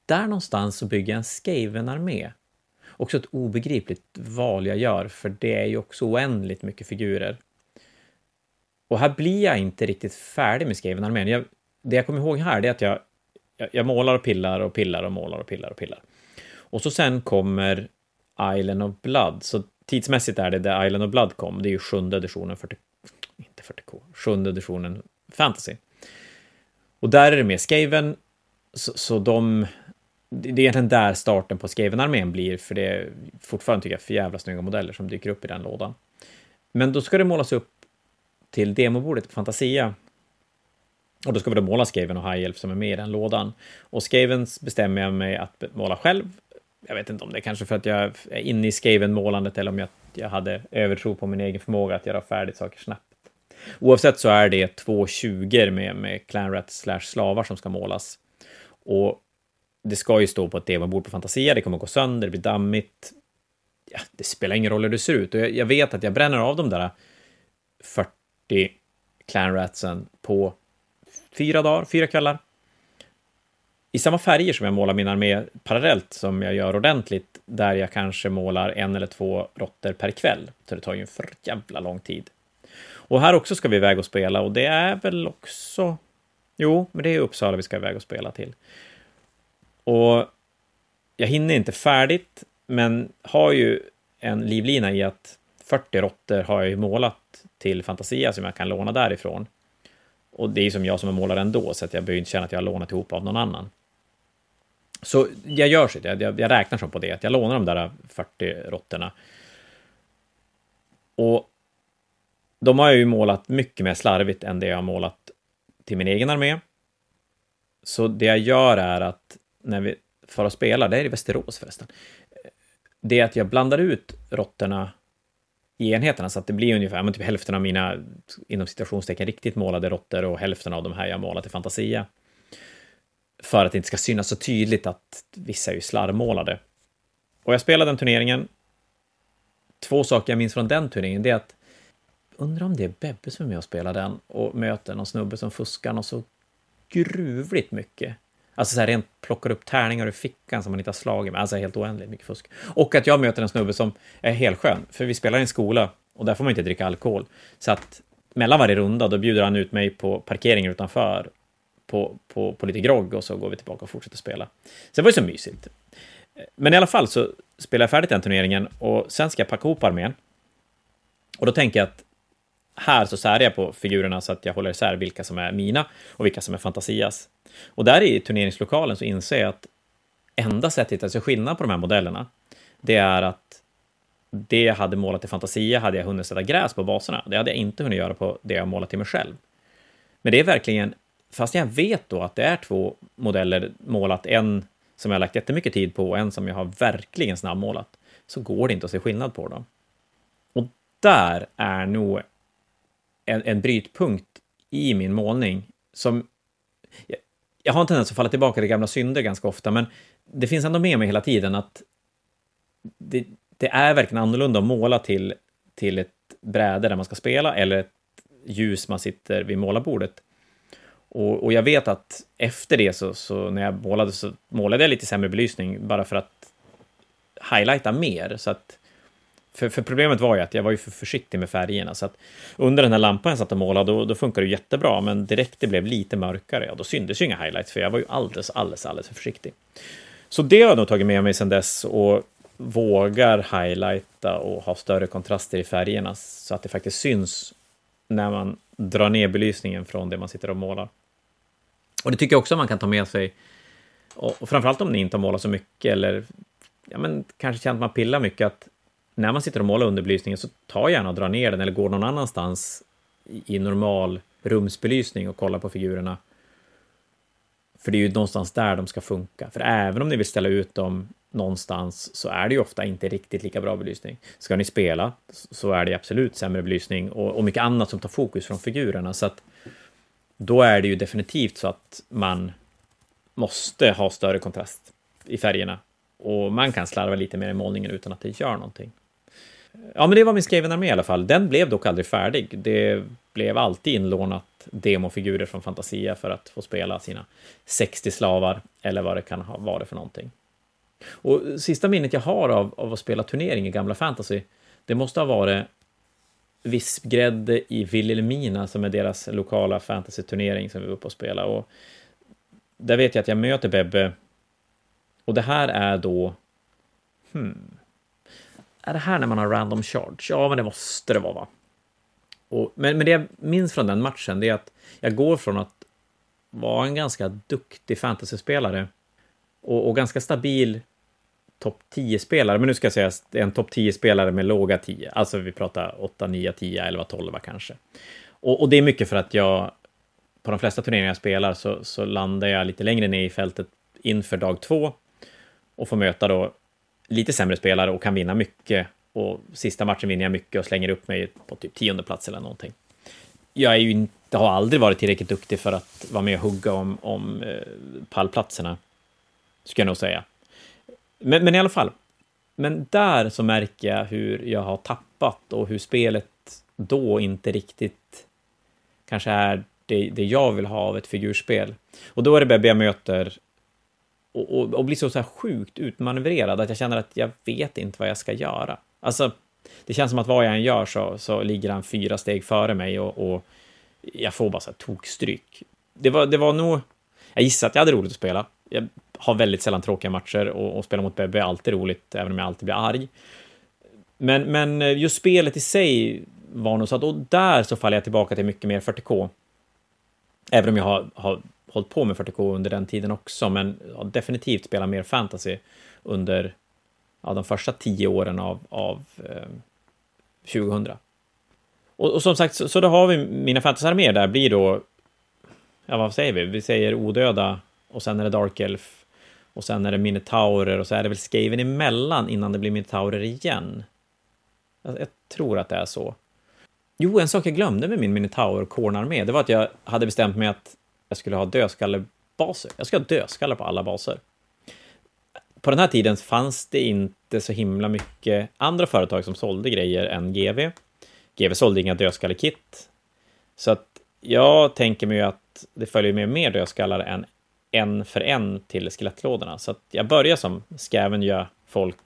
S1: Där någonstans så bygger jag en Skaven-armé. Också ett obegripligt val jag gör, för det är ju också oändligt mycket figurer. Och här blir jag inte riktigt färdig med Skaven-armén. det jag kommer ihåg här, är att jag, jag, jag målar och pillar och pillar och målar och pillar och pillar. Och så sen kommer Island of Blood, så tidsmässigt är det där Island of Blood kom, det är ju sjunde editionen, 40, inte 40K, sjunde editionen fantasy. Och där är det med Skaven, så, så de, det är egentligen där starten på Skaven-armén blir, för det är fortfarande, tycker jag, för jävla snygga modeller som dyker upp i den lådan. Men då ska det målas upp till demobordet på Fantasia. Och då ska vi då måla Skaven och High Elf som är med i den lådan. Och Skavens bestämmer jag mig att måla själv jag vet inte om det är kanske för att jag är inne i Skaven-målandet eller om jag, jag hade övertro på min egen förmåga att göra färdigt saker snabbt. Oavsett så är det två 20 med, med clanrats slash slavar som ska målas. Och det ska ju stå på ett demobord på Fantasia, det kommer gå sönder, det blir dammigt. Ja, det spelar ingen roll hur det ser ut. Och jag, jag vet att jag bränner av de där 40 clanratsen på fyra dagar, fyra kvällar i samma färger som jag målar min armé parallellt som jag gör ordentligt, där jag kanske målar en eller två råttor per kväll. Så det tar ju en för jävla lång tid. Och här också ska vi iväg och spela och det är väl också... Jo, men det är Uppsala vi ska iväg och spela till. Och jag hinner inte färdigt, men har ju en livlina i att 40 råttor har jag ju målat till Fantasia som jag kan låna därifrån. Och det är ju som jag som är målare ändå, så att jag behöver inte känna att jag har lånat ihop av någon annan. Så jag gör så, jag, jag räknar som på det, att jag lånar de där 40 råttorna. Och de har jag ju målat mycket mer slarvigt än det jag har målat till min egen armé. Så det jag gör är att när vi får och spela, det är i Västerås förresten, det är att jag blandar ut råttorna i enheterna så att det blir ungefär men typ hälften av mina inom citationstecken riktigt målade råttor och hälften av de här jag målat i Fantasia. För att det inte ska synas så tydligt att vissa är ju slarvmålade. Och jag spelade den turneringen. Två saker jag minns från den turneringen, det är att undrar om det är Bebbe som är med och spelar den och möter någon snubbe som fuskar något så gruvligt mycket. Alltså så här rent plockar upp tärningar ur fickan som man inte har slagit med. Alltså helt oändligt mycket fusk. Och att jag möter en snubbe som är helt skön, för vi spelar i en skola och där får man inte dricka alkohol. Så att mellan varje runda, då bjuder han ut mig på parkeringen utanför på, på, på lite grogg och så går vi tillbaka och fortsätter spela. Så det var ju så mysigt. Men i alla fall så spelar jag färdigt den turneringen och sen ska jag packa ihop armén. Och då tänker jag att här så särar jag på figurerna så att jag håller isär vilka som är mina och vilka som är Fantasias. Och där i turneringslokalen så inser jag att enda sättet att se skillnad på de här modellerna, det är att det jag hade målat i Fantasia hade jag hunnit sätta gräs på baserna. Det hade jag inte hunnit göra på det jag målat till mig själv. Men det är verkligen, fast jag vet då att det är två modeller målat, en som jag har lagt jättemycket tid på och en som jag har verkligen snabbmålat, så går det inte att se skillnad på dem. Och där är nog en, en brytpunkt i min målning som... Jag, jag har en tendens att falla tillbaka till gamla synder ganska ofta, men det finns ändå med mig hela tiden att det, det är verkligen annorlunda att måla till, till ett bräde där man ska spela eller ett ljus man sitter vid målarbordet. Och, och jag vet att efter det så, så, när jag målade så målade jag lite sämre belysning bara för att highlighta mer. Så att för, för, problemet var ju att jag var ju för försiktig med färgerna, så att under den här lampan jag satt och målade, då, då funkade det jättebra, men direkt det blev lite mörkare, ja, då syntes ju inga highlights, för jag var ju alldeles, alldeles, alldeles för försiktig. Så det har jag nog tagit med mig sedan dess och vågar highlighta och ha större kontraster i färgerna, så att det faktiskt syns när man drar ner belysningen från det man sitter och målar. Och det tycker jag också man kan ta med sig, och framförallt om ni inte har målat så mycket, eller ja, men kanske känt att man pillar mycket, att när man sitter och målar underbelysningen så ta gärna och dra ner den eller gå någon annanstans i normal rumsbelysning och kolla på figurerna. För det är ju någonstans där de ska funka. För även om ni vill ställa ut dem någonstans så är det ju ofta inte riktigt lika bra belysning. Ska ni spela så är det absolut sämre belysning och, och mycket annat som tar fokus från figurerna. Så att då är det ju definitivt så att man måste ha större kontrast i färgerna. Och man kan slarva lite mer i målningen utan att det gör någonting. Ja, men det var min skriven armé i alla fall. Den blev dock aldrig färdig. Det blev alltid inlånat demofigurer från Fantasia för att få spela sina 60 slavar, eller vad det kan ha varit för någonting. Och sista minnet jag har av, av att spela turnering i gamla fantasy, det måste ha varit Vispgrädde i Vilhelmina, som är deras lokala fantasy-turnering som vi var uppe och spelade. Och där vet jag att jag möter Bebbe, och det här är då... Hmm, är det här när man har random charge? Ja, men det måste det vara, va? Och, men, men det jag minns från den matchen, det är att jag går från att vara en ganska duktig fantasyspelare och, och ganska stabil topp 10-spelare, men nu ska jag säga en topp 10-spelare med låga 10, alltså vi pratar 8, 9, 10, 11, 12 kanske. Och, och, det är mycket för att jag, på de flesta turneringar jag spelar så, så landar jag lite längre ner i fältet inför dag två och får möta då lite sämre spelare och kan vinna mycket. Och sista matchen vinner jag mycket och slänger upp mig på typ tionde plats eller någonting. Jag är ju inte, har aldrig varit tillräckligt duktig för att vara med och hugga om, om eh, pallplatserna, skulle jag nog säga. Men, men i alla fall, men där så märker jag hur jag har tappat och hur spelet då inte riktigt kanske är det, det jag vill ha av ett figurspel. Och då är det Bebbe jag möter och, och, och blir så, så här sjukt utmanövrerad att jag känner att jag vet inte vad jag ska göra. Alltså, det känns som att vad jag än gör så, så ligger han fyra steg före mig och, och jag får bara så här tokstryk. Det var, det var nog... Jag gissar att jag hade roligt att spela. Jag har väldigt sällan tråkiga matcher och, och spela mot Bebbe är alltid roligt, även om jag alltid blir arg. Men, men just spelet i sig var nog så att, och där så faller jag tillbaka till mycket mer 40K. Även om jag har, har hållit på med 40K under den tiden också, men definitivt spelat mer fantasy under ja, de första tio åren av, av eh, 2000. Och, och, som sagt, så, så då har vi mina fantasyarméer där blir då, ja vad säger vi, vi säger odöda och sen är det Dark Elf och sen är det Minotaurer och så är det väl Skaven emellan innan det blir Minotaurer igen. Jag, jag tror att det är så. Jo, en sak jag glömde med min Minotaur Korn-armé, det var att jag hade bestämt mig att jag skulle ha dödskallebaser. Jag ska ha dödskallar på alla baser. På den här tiden fanns det inte så himla mycket andra företag som sålde grejer än GV. GV sålde inga dödskallekit. Så att jag tänker mig att det följer med mer dödskallar än en för en till skelettlådorna. Så att jag börjar som scavenger folk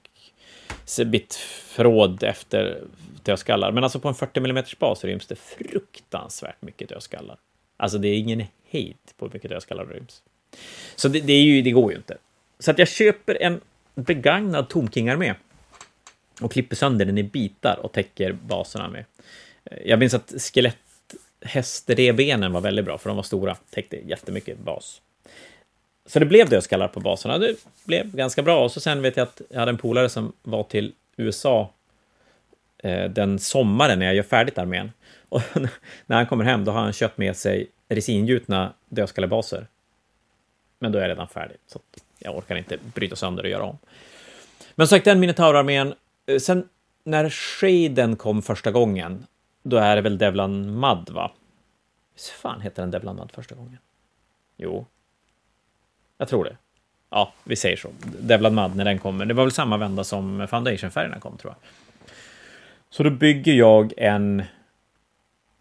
S1: bitförråd efter dödskallar. Men alltså på en 40 mm bas ryms det fruktansvärt mycket dödskallar. Alltså det är ingen hejd på hur mycket dödskallar det ryms. Så det, det, är ju, det går ju inte. Så att jag köper en begagnad Tomking-armé och klipper sönder den i bitar och täcker baserna med. Jag minns att skelett hästrebenen var väldigt bra, för de var stora, täckte jättemycket bas. Så det blev dödskallar på baserna. Det blev ganska bra. Och så sen vet jag att jag hade en polare som var till USA eh, den sommaren när jag gör färdigt armén. Och när han kommer hem, då har han köpt med sig resingjutna dödskallebaser. Men då är jag redan färdig, så jag orkar inte bryta sönder och göra om. Men sagt, den Minotaurarmén. Eh, sen när Shaden kom första gången, då är det väl Devlan Mad, va? Hur fan heter den Devlan Mad första gången? Jo, jag tror det. Ja, vi säger så. Devlad Mud när den kommer. Det var väl samma vända som Foundation-färgerna kom, tror jag. Så då bygger jag en,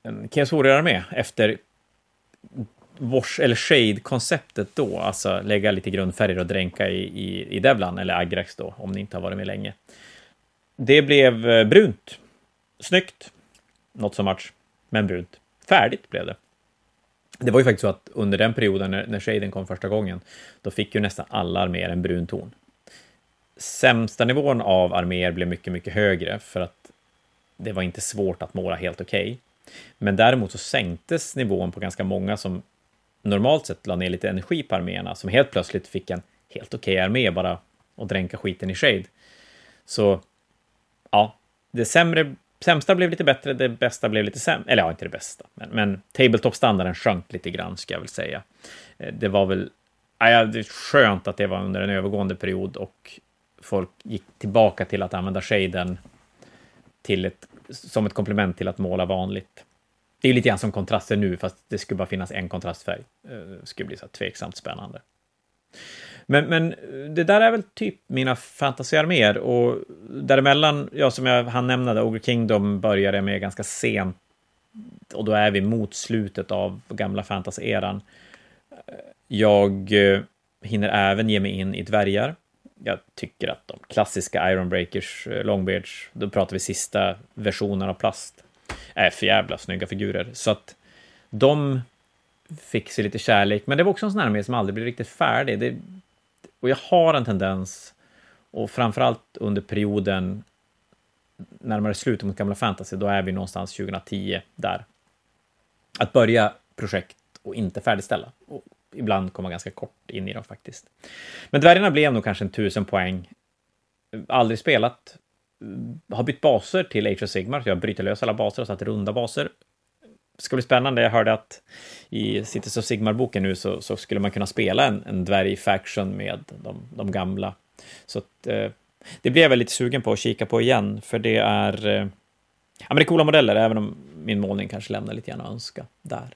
S1: en Chaos armé efter wash eller shade-konceptet då, alltså lägga lite grundfärger och dränka i, i, i Devlan, eller Agrax då, om ni inte har varit med länge. Det blev eh, brunt. Snyggt. Något som match. men brunt. Färdigt blev det. Det var ju faktiskt så att under den perioden när, när shaden kom första gången, då fick ju nästan alla arméer en brun ton. Sämsta nivån av arméer blev mycket, mycket högre för att det var inte svårt att måla helt okej. Okay. Men däremot så sänktes nivån på ganska många som normalt sett la ner lite energi på arméerna, som helt plötsligt fick en helt okej okay armé bara och dränka skiten i shade. Så ja, det sämre sämsta blev lite bättre, det bästa blev lite sämre. Eller ja, inte det bästa, men, men tabletop-standarden sjönk lite grann, ska jag väl säga. Eh, det var väl ja, det är skönt att det var under en övergående period och folk gick tillbaka till att använda shaden till ett, som ett komplement till att måla vanligt. Det är lite grann som kontraster nu, fast det skulle bara finnas en kontrastfärg. Eh, det skulle bli så tveksamt spännande. Men, men det där är väl typ mina fantasyarméer och däremellan, ja, som jag hann nämna, Ogre Kingdom började med ganska sent och då är vi mot slutet av gamla fantasy-eran. Jag eh, hinner även ge mig in i dvärgar. Jag tycker att de klassiska Ironbreakers, eh, Longbeards, då pratar vi sista versionen av plast, är för jävla snygga figurer. Så att de fick sig lite kärlek, men det var också en sån här armé som aldrig blev riktigt färdig. Det, och jag har en tendens, och framförallt under perioden närmare slutet mot gamla fantasy, då är vi någonstans 2010 där. Att börja projekt och inte färdigställa. Och ibland komma ganska kort in i dem faktiskt. Men dvärgarna blev nog kanske en tusen poäng. Aldrig spelat. Har bytt baser till Age of Sigmar, så jag bryter lös alla baser och satt runda baser ska bli spännande. Jag hörde att i Cities of Sigmar-boken nu så, så, skulle man kunna spela en, en dvärg-faction med de, de gamla. Så att, eh, det blev jag väl lite sugen på att kika på igen, för det är, eh, ja, men det är coola modeller, även om min målning kanske lämnar lite grann att önska där.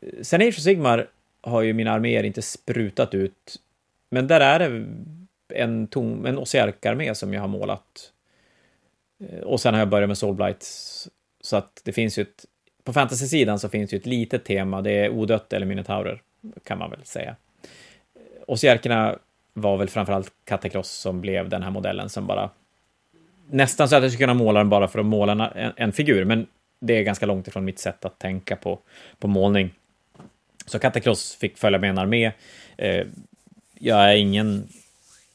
S1: Eh, sen Age of Sigmar har ju mina arméer inte sprutat ut, men där är det en, tom, en Osiark-armé som jag har målat. Eh, och sen har jag börjat med Soulblights, så att det finns ju ett på fantasy-sidan så finns ju ett litet tema, det är odött eller minotaurer, kan man väl säga. Osierkerna var väl framförallt Katakross som blev den här modellen som bara... Nästan så att jag skulle kunna måla den bara för att måla en, en figur, men det är ganska långt ifrån mitt sätt att tänka på, på målning. Så Katakross fick följa med en armé. Eh, jag är ingen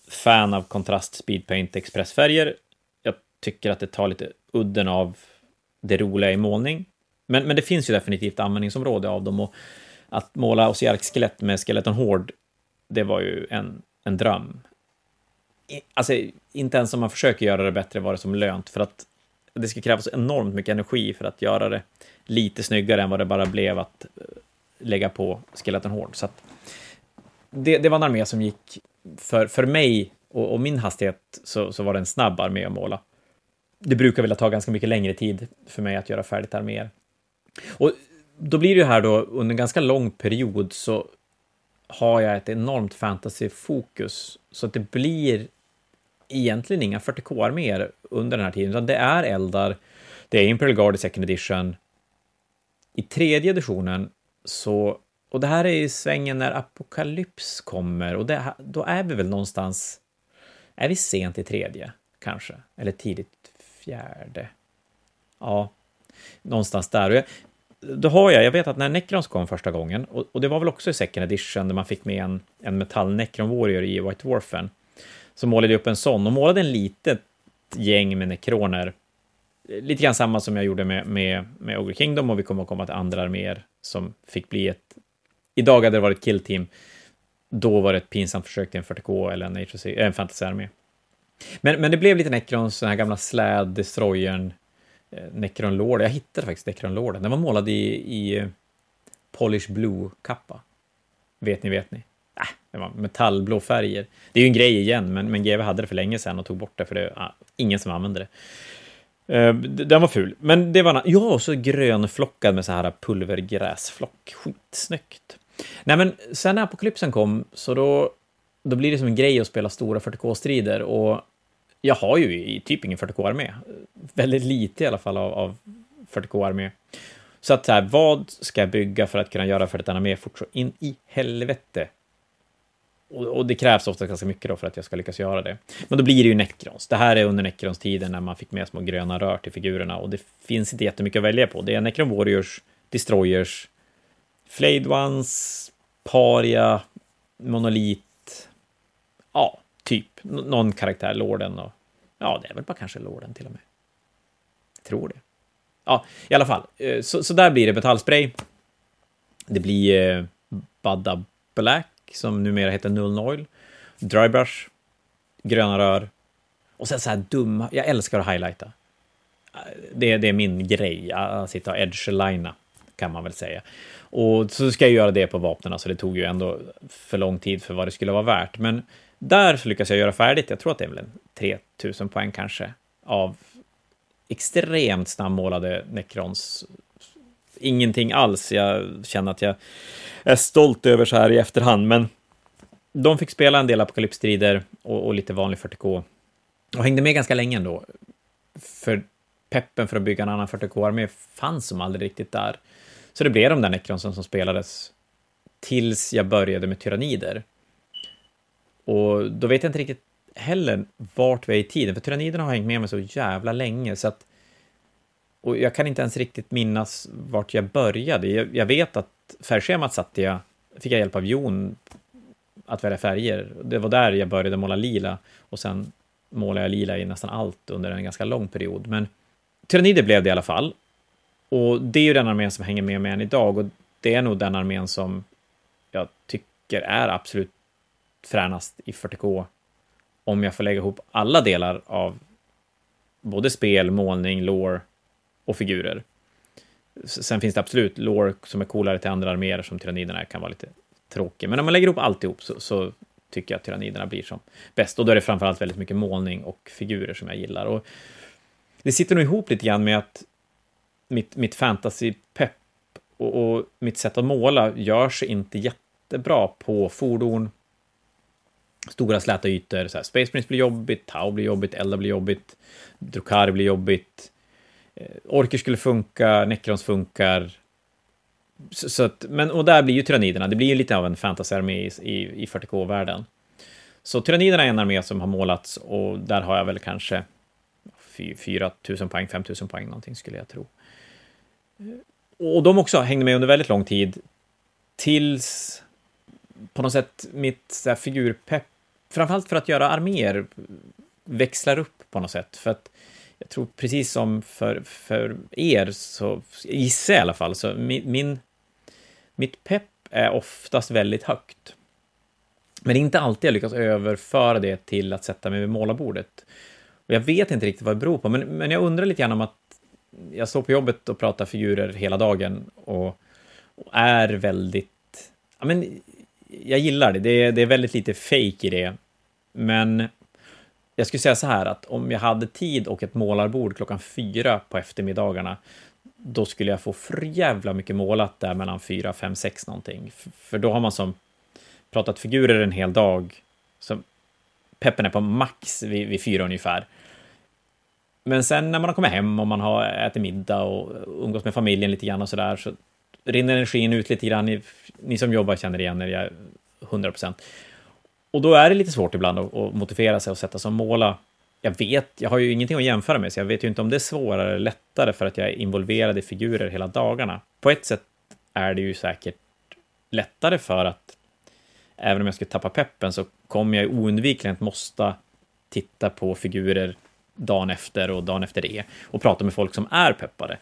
S1: fan av kontrast speedpaint expressfärger. Jag tycker att det tar lite udden av det roliga i målning. Men, men det finns ju definitivt användningsområde av dem och att måla Osiark-skelett med Skeleton Hård, det var ju en, en dröm. Alltså, inte ens om man försöker göra det bättre var det som lönt, för att det ska krävas enormt mycket energi för att göra det lite snyggare än vad det bara blev att eh, lägga på Skeleton Hård. Så att det, det var en armé som gick, för, för mig och, och min hastighet, så, så var det en snabb armé att måla. Det brukar vilja ta ganska mycket längre tid för mig att göra färdigt arméer. Och då blir det ju här då, under en ganska lång period så har jag ett enormt fantasyfokus, så att det blir egentligen inga 40k-arméer under den här tiden, utan det är eldar, det är Imperial Guard i second edition. I tredje editionen så, och det här är i svängen när Apokalyps kommer, och det, då är vi väl någonstans, är vi sent i tredje, kanske, eller tidigt fjärde. Ja, någonstans där. Och jag, då har jag, jag vet att när Necrons kom första gången, och, och, det var väl också i second edition, där man fick med en, en metall Necron Warrior i White Dwarfen, så målade jag upp en sån och målade en litet gäng med nekroner. Lite grann samma som jag gjorde med, med, med Ogre Kingdom och vi kommer att komma till andra arméer som fick bli ett... Idag hade det varit Kill Team. Då var det ett pinsamt försök till en 40K eller en, HC, eh, en fantasy-armé. Men, men det blev lite Necrons, den här gamla släd, destroyern, Eh, Necron Lord. Jag hittade faktiskt Necron Lord, Den var målad i, i eh, Polish Blue-kappa. Vet ni, vet ni? Äh, det var metallblå färger. Det är ju en grej igen, men, men GW hade det för länge sedan och tog bort det, för det är ah, ingen som använde det. Uh, den var ful, men det var... Ja, och så grönflockad med så här pulvergräsflock. Skitsnyggt. Nej, men sen när apokalypsen kom, så då, då blir det som en grej att spela stora 40K-strider och jag har ju i typ ingen 40K-armé. Väldigt lite i alla fall av, av 40K-armé. Så att så här, vad ska jag bygga för att kunna göra för ett armé fort så in i helvete och, och, det krävs ofta ganska mycket då för att jag ska lyckas göra det. Men då blir det ju Necrons. Det här är under Necrons-tiden när man fick med små gröna rör till figurerna och det finns inte jättemycket att välja på. Det är Necron Warriors, Destroyers, Flayed Ones, Paria, Monolit, ja, typ någon karaktär, Lorden och ja, det är väl bara kanske Lorden till och med. Jag tror det. Ja, i alla fall. Eh, så, så där blir det metallspray. Det blir eh, Badda Black som numera heter Null Oil. Drybrush, gröna rör och sen så här dumma, jag älskar att highlighta. Eh, det, det är min grej, att sitta och edge-lina, kan man väl säga. Och så ska jag göra det på vapnen, så det tog ju ändå för lång tid för vad det skulle vara värt. Men där lyckas jag göra färdigt, jag tror att det är väl 3000 poäng kanske, av extremt snabbmålade Necrons. Ingenting alls, jag känner att jag är stolt över så här i efterhand, men de fick spela en del apokalypsstrider och, och lite vanlig 40K och hängde med ganska länge ändå. För peppen för att bygga en annan 40K-armé fanns som aldrig riktigt där. Så det blev de där Necronsen som spelades tills jag började med tyrannider. Och då vet jag inte riktigt heller vart vi är i tiden, för tyranniderna har hängt med mig så jävla länge så att och jag kan inte ens riktigt minnas vart jag började. Jag, jag vet att färgschemat satte jag, fick jag hjälp av Jon att välja färger. Det var där jag började måla lila och sen målade jag lila i nästan allt under en ganska lång period. Men Tyrannider blev det i alla fall. Och det är ju den armén som hänger med mig än idag och det är nog den armén som jag tycker är absolut fränast i 40K om jag får lägga ihop alla delar av både spel, målning, lore och figurer. Sen finns det absolut lore som är coolare till andra arméer som tyranniderna kan vara lite tråkig. Men om man lägger ihop alltihop så, så tycker jag att tyranniderna blir som bäst. Och då är det framförallt väldigt mycket målning och figurer som jag gillar. Och det sitter nog ihop lite grann med att mitt, mitt fantasy-pepp och, och, mitt sätt att måla gör sig inte jättebra på fordon, stora släta ytor. Så här, Space Prince blir jobbigt, Tau blir jobbigt, Elda blir jobbigt, Drukari blir jobbigt, eh, Orker skulle funka, Necrons funkar, så, så att, men, och där blir ju tyranniderna, det blir ju lite av en fantasyarmé i, i, i 40K-världen. Så tyranniderna är en armé som har målats och där har jag väl kanske 4 000 poäng, 5 000 poäng någonting skulle jag tro. Eh, och de också hängde med under väldigt lång tid, tills på något sätt mitt så här, figurpepp, framförallt för att göra arméer, växlar upp på något sätt. För att jag tror precis som för, för er, så gissar jag i alla fall, så min, min, mitt pepp är oftast väldigt högt. Men det är inte alltid jag lyckas överföra det till att sätta mig vid målarbordet. Och jag vet inte riktigt vad det beror på, men, men jag undrar lite grann om att jag står på jobbet och pratar figurer hela dagen och, och är väldigt... Ja, men, jag gillar det. det är, det är väldigt lite fake i det. Men jag skulle säga så här att om jag hade tid och ett målarbord klockan fyra på eftermiddagarna, då skulle jag få för jävla mycket målat där mellan fyra, fem, sex någonting. För då har man som pratat figurer en hel dag, så peppen är på max vid, vid fyra ungefär. Men sen när man har kommit hem och man har ätit middag och umgås med familjen lite grann och sådär, så rinner energin ut lite grann. i ni som jobbar känner igen er, jag 100 procent. Och då är det lite svårt ibland att, att motivera sig och sätta som måla. Jag vet, jag har ju ingenting att jämföra med, så jag vet ju inte om det är svårare eller lättare för att jag är involverad i figurer hela dagarna. På ett sätt är det ju säkert lättare för att även om jag skulle tappa peppen så kommer jag oundvikligen att måste titta på figurer dagen efter och dagen efter det och prata med folk som är peppade.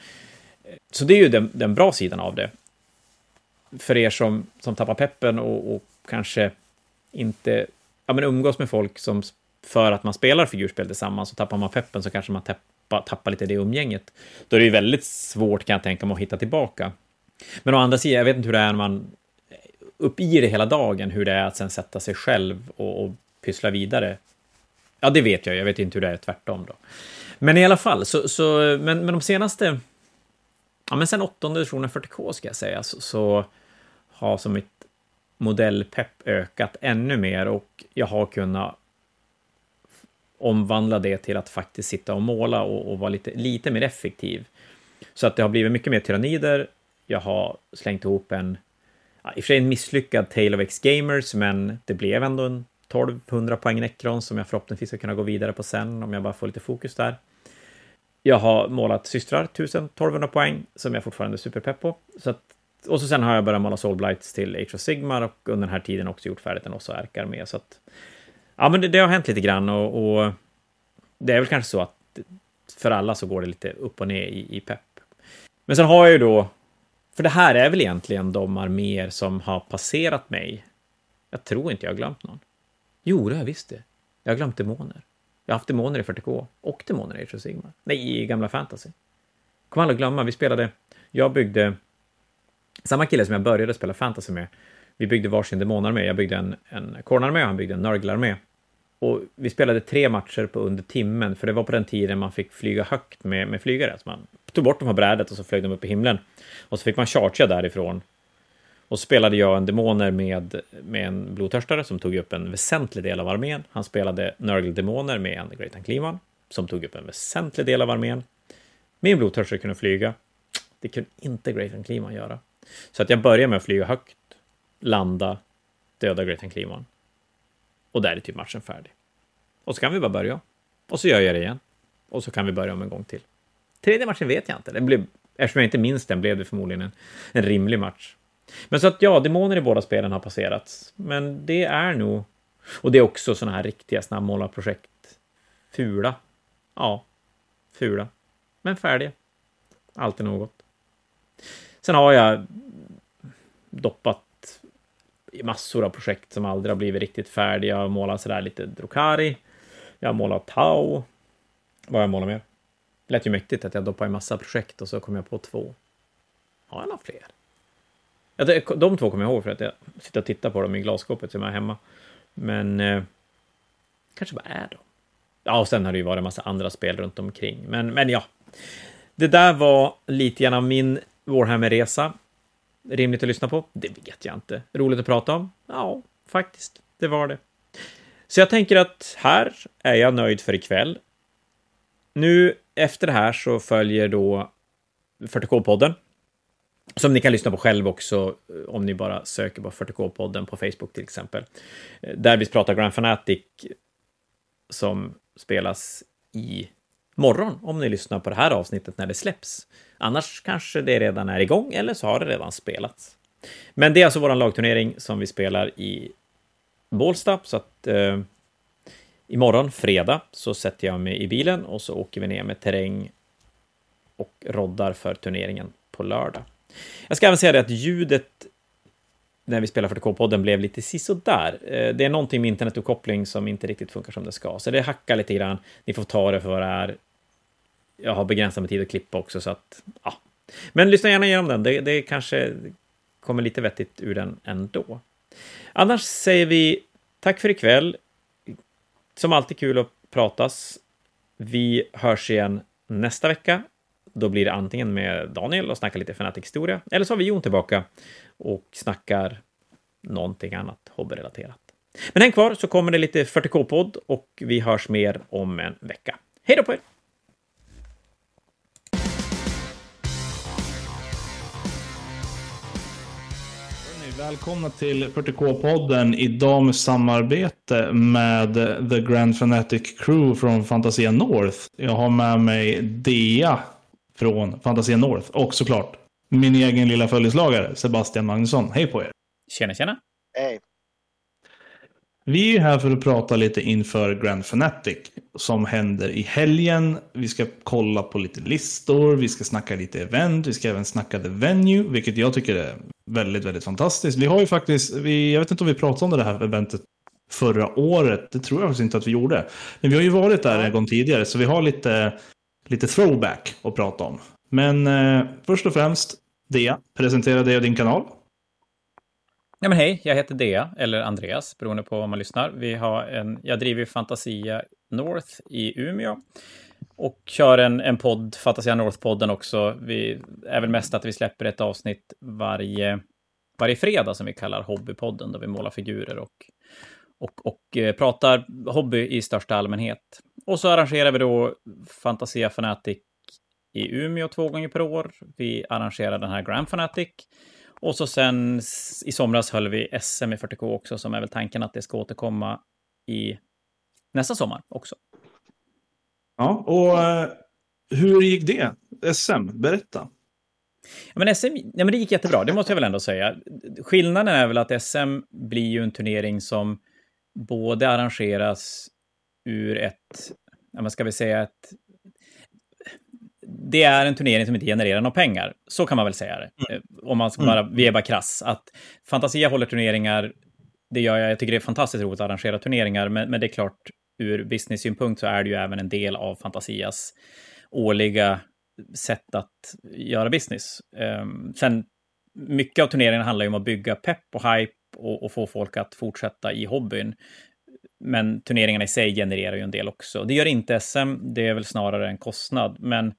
S1: Så det är ju den, den bra sidan av det. För er som, som tappar peppen och, och kanske inte ja, men umgås med folk som för att man spelar figurspel tillsammans så tappar man peppen så kanske man tappar, tappar lite det umgänget. Då är det ju väldigt svårt kan jag tänka mig att hitta tillbaka. Men å andra sidan, jag vet inte hur det är när man upp i det hela dagen, hur det är att sen sätta sig själv och, och pyssla vidare. Ja, det vet jag, jag vet inte hur det är tvärtom då. Men i alla fall, så, så men, men de senaste, ja men sen åttonde versionen 40K ska jag säga, så, så har som mitt modellpepp ökat ännu mer och jag har kunnat omvandla det till att faktiskt sitta och måla och, och vara lite, lite mer effektiv. Så att det har blivit mycket mer tyrannider. Jag har slängt ihop en, i och för sig en misslyckad Tale of X Gamers, men det blev ändå en 1200 poäng Necron som jag förhoppningsvis ska kunna gå vidare på sen om jag bara får lite fokus där. Jag har målat systrar, 1000-1200 poäng, som jag fortfarande är superpepp på. Så att och så sen har jag börjat måla Soulblights till Age of Sigmar och under den här tiden också gjort färdigt en Osso Erkar med. Så att, ja, men det, det, har hänt lite grann och, och, det är väl kanske så att för alla så går det lite upp och ner i, i pepp. Men sen har jag ju då, för det här är väl egentligen de arméer som har passerat mig. Jag tror inte jag har glömt någon. Jo, det har jag visst det. Jag har glömt demoner. Jag har haft demoner i 40K och demoner i Age of Sigmar. Nej, i gamla fantasy. Kommer aldrig glömma, vi spelade, jag byggde samma kille som jag började spela fantasy med, vi byggde varsin demonarmé. Jag byggde en, en kornarmé och han byggde en nörglarmé. Och vi spelade tre matcher på under timmen, för det var på den tiden man fick flyga högt med, med flygare. Så man tog bort dem från brädet och så flög de upp i himlen. Och så fick man chargea därifrån. Och så spelade jag en demoner med, med en blodtörstare som tog upp en väsentlig del av armén. Han spelade Nurgle-demoner med en Great Ankliman som tog upp en väsentlig del av armén. Min blodtörstare kunde flyga. Det kunde inte Great Ankliman göra. Så att jag börjar med att flyga högt, landa, döda Gretan Cleveland. Och där är typ matchen färdig. Och så kan vi bara börja. Och så gör jag det igen. Och så kan vi börja om en gång till. Tredje matchen vet jag inte. Det blev, eftersom jag inte minns den blev det förmodligen en, en rimlig match. Men så att ja, demoner i båda spelen har passerats. Men det är nog... Och det är också sådana här riktiga snabbmålarprojekt. Fula. Ja, fula. Men färdiga. Alltid något. Sen har jag doppat i massor av projekt som aldrig har blivit riktigt färdiga. Jag har målat sådär lite Drukari. Jag har målat Tau. Vad har jag målat mer? Det lät ju mäktigt att jag doppade i massa projekt och så kom jag på två. Har jag några fler? Ja, de två kommer jag ihåg för att jag sitter och tittar på dem i glasskåpet som jag har hemma. Men eh, kanske bara är de. Ja, och sen har det ju varit en massa andra spel runt omkring. Men, men ja, det där var lite grann av min Warhammer-resa. Rimligt att lyssna på? Det vet jag inte. Roligt att prata om? Ja, faktiskt. Det var det. Så jag tänker att här är jag nöjd för ikväll. Nu efter det här så följer då 40K-podden. Som ni kan lyssna på själv också eh, om ni bara söker på 40K-podden på Facebook till exempel. Eh, där vi pratar Grand Fanatic som spelas i morgon om ni lyssnar på det här avsnittet när det släpps. Annars kanske det redan är igång eller så har det redan spelats. Men det är alltså vår lagturnering som vi spelar i Bålsta, så att eh, imorgon, fredag, så sätter jag mig i bilen och så åker vi ner med terräng och roddar för turneringen på lördag. Jag ska även säga det att ljudet när vi spelar 40K-podden blev lite sisådär. Eh, det är någonting med internetuppkoppling som inte riktigt funkar som det ska, så det hackar lite grann. Ni får ta det för vad det är. Jag har begränsat med tid att klippa också, så att ja. Men lyssna gärna igenom den. Det, det kanske kommer lite vettigt ur den ändå. Annars säger vi tack för ikväll. Som alltid kul att pratas. Vi hörs igen nästa vecka. Då blir det antingen med Daniel och snackar lite Fanatic-historia, eller så har vi Jon tillbaka och snackar någonting annat hobbyrelaterat. Men häng kvar så kommer det lite 40K-podd och vi hörs mer om en vecka. Hej då på er!
S2: Välkomna till 40K-podden. Idag med samarbete med The Grand Fanatic Crew från Fantasia North. Jag har med mig Dea från Fantasia North och såklart min egen lilla följeslagare Sebastian Magnusson. Hej på er!
S1: Tjena, tjena!
S3: Hej!
S2: Vi är här för att prata lite inför Grand Fanatic som händer i helgen. Vi ska kolla på lite listor, vi ska snacka lite event, vi ska även snacka the venue, vilket jag tycker är väldigt, väldigt fantastiskt. Vi har ju faktiskt, vi, jag vet inte om vi pratade om det här eventet förra året, det tror jag faktiskt inte att vi gjorde. Men vi har ju varit där en gång tidigare, så vi har lite, lite throwback att prata om. Men eh, först och främst, Dea, presentera dig och din kanal.
S1: Ja, men hej, jag heter Dea, eller Andreas, beroende på vad man lyssnar. Vi har en, jag driver Fantasia North i Umeå och kör en, en podd, Fantasia North-podden också. Vi är väl mest att vi släpper ett avsnitt varje, varje fredag som vi kallar Hobbypodden, då vi målar figurer och, och, och eh, pratar hobby i största allmänhet. Och så arrangerar vi då Fantasia Fanatic i Umeå två gånger per år. Vi arrangerar den här Grand Fanatic och så sen i somras höll vi SM i 40K också, som är väl tanken att det ska återkomma i nästa sommar också.
S2: Ja, och uh, hur gick det? SM, berätta.
S1: Ja, men SM ja, men det gick jättebra, det måste jag väl ändå säga. Skillnaden är väl att SM blir ju en turnering som både arrangeras ur ett, ja, vad ska vi säga, ett det är en turnering som inte genererar några pengar. Så kan man väl säga det. Mm. Eh, om man ska bara, är bara krass. Att Fantasia håller turneringar, det gör jag. Jag tycker det är fantastiskt roligt att arrangera turneringar, men, men det är klart, ur business-synpunkt så är det ju även en del av Fantasias årliga sätt att göra business. Um, sen, mycket av turneringarna handlar ju om att bygga pepp och hype och, och, få folk att fortsätta i hobbyn. Men turneringarna i sig genererar ju en del också. Det gör inte SM, det är väl snarare en kostnad, men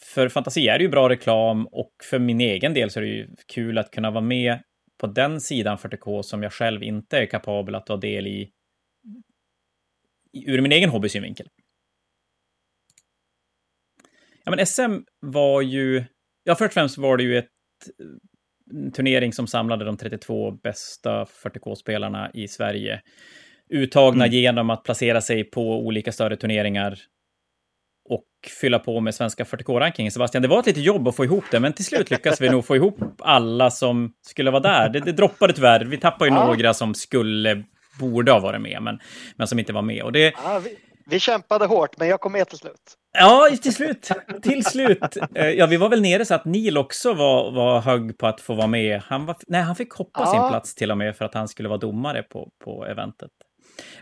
S1: för fantasi är det ju bra reklam och för min egen del så är det ju kul att kunna vara med på den sidan 40K som jag själv inte är kapabel att ta del i ur min egen hobbysynvinkel. Ja, men SM var ju, ja först och främst var det ju ett en turnering som samlade de 32 bästa 40K-spelarna i Sverige. Uttagna mm. genom att placera sig på olika större turneringar och fylla på med svenska 40K-rankingen. Sebastian, det var ett litet jobb att få ihop det, men till slut lyckades vi nog få ihop alla som skulle vara där. Det, det droppade tyvärr. Vi tappade ju ja. några som skulle, borde ha varit med, men, men som inte var med. Och det...
S3: Ja, vi, vi kämpade hårt, men jag kom med till slut.
S1: Ja, till slut. Till slut. Eh, ja, vi var väl nere så att Neil också var, var hög på att få vara med. Han, var, nej, han fick hoppa ja. sin plats till och med för att han skulle vara domare på, på eventet.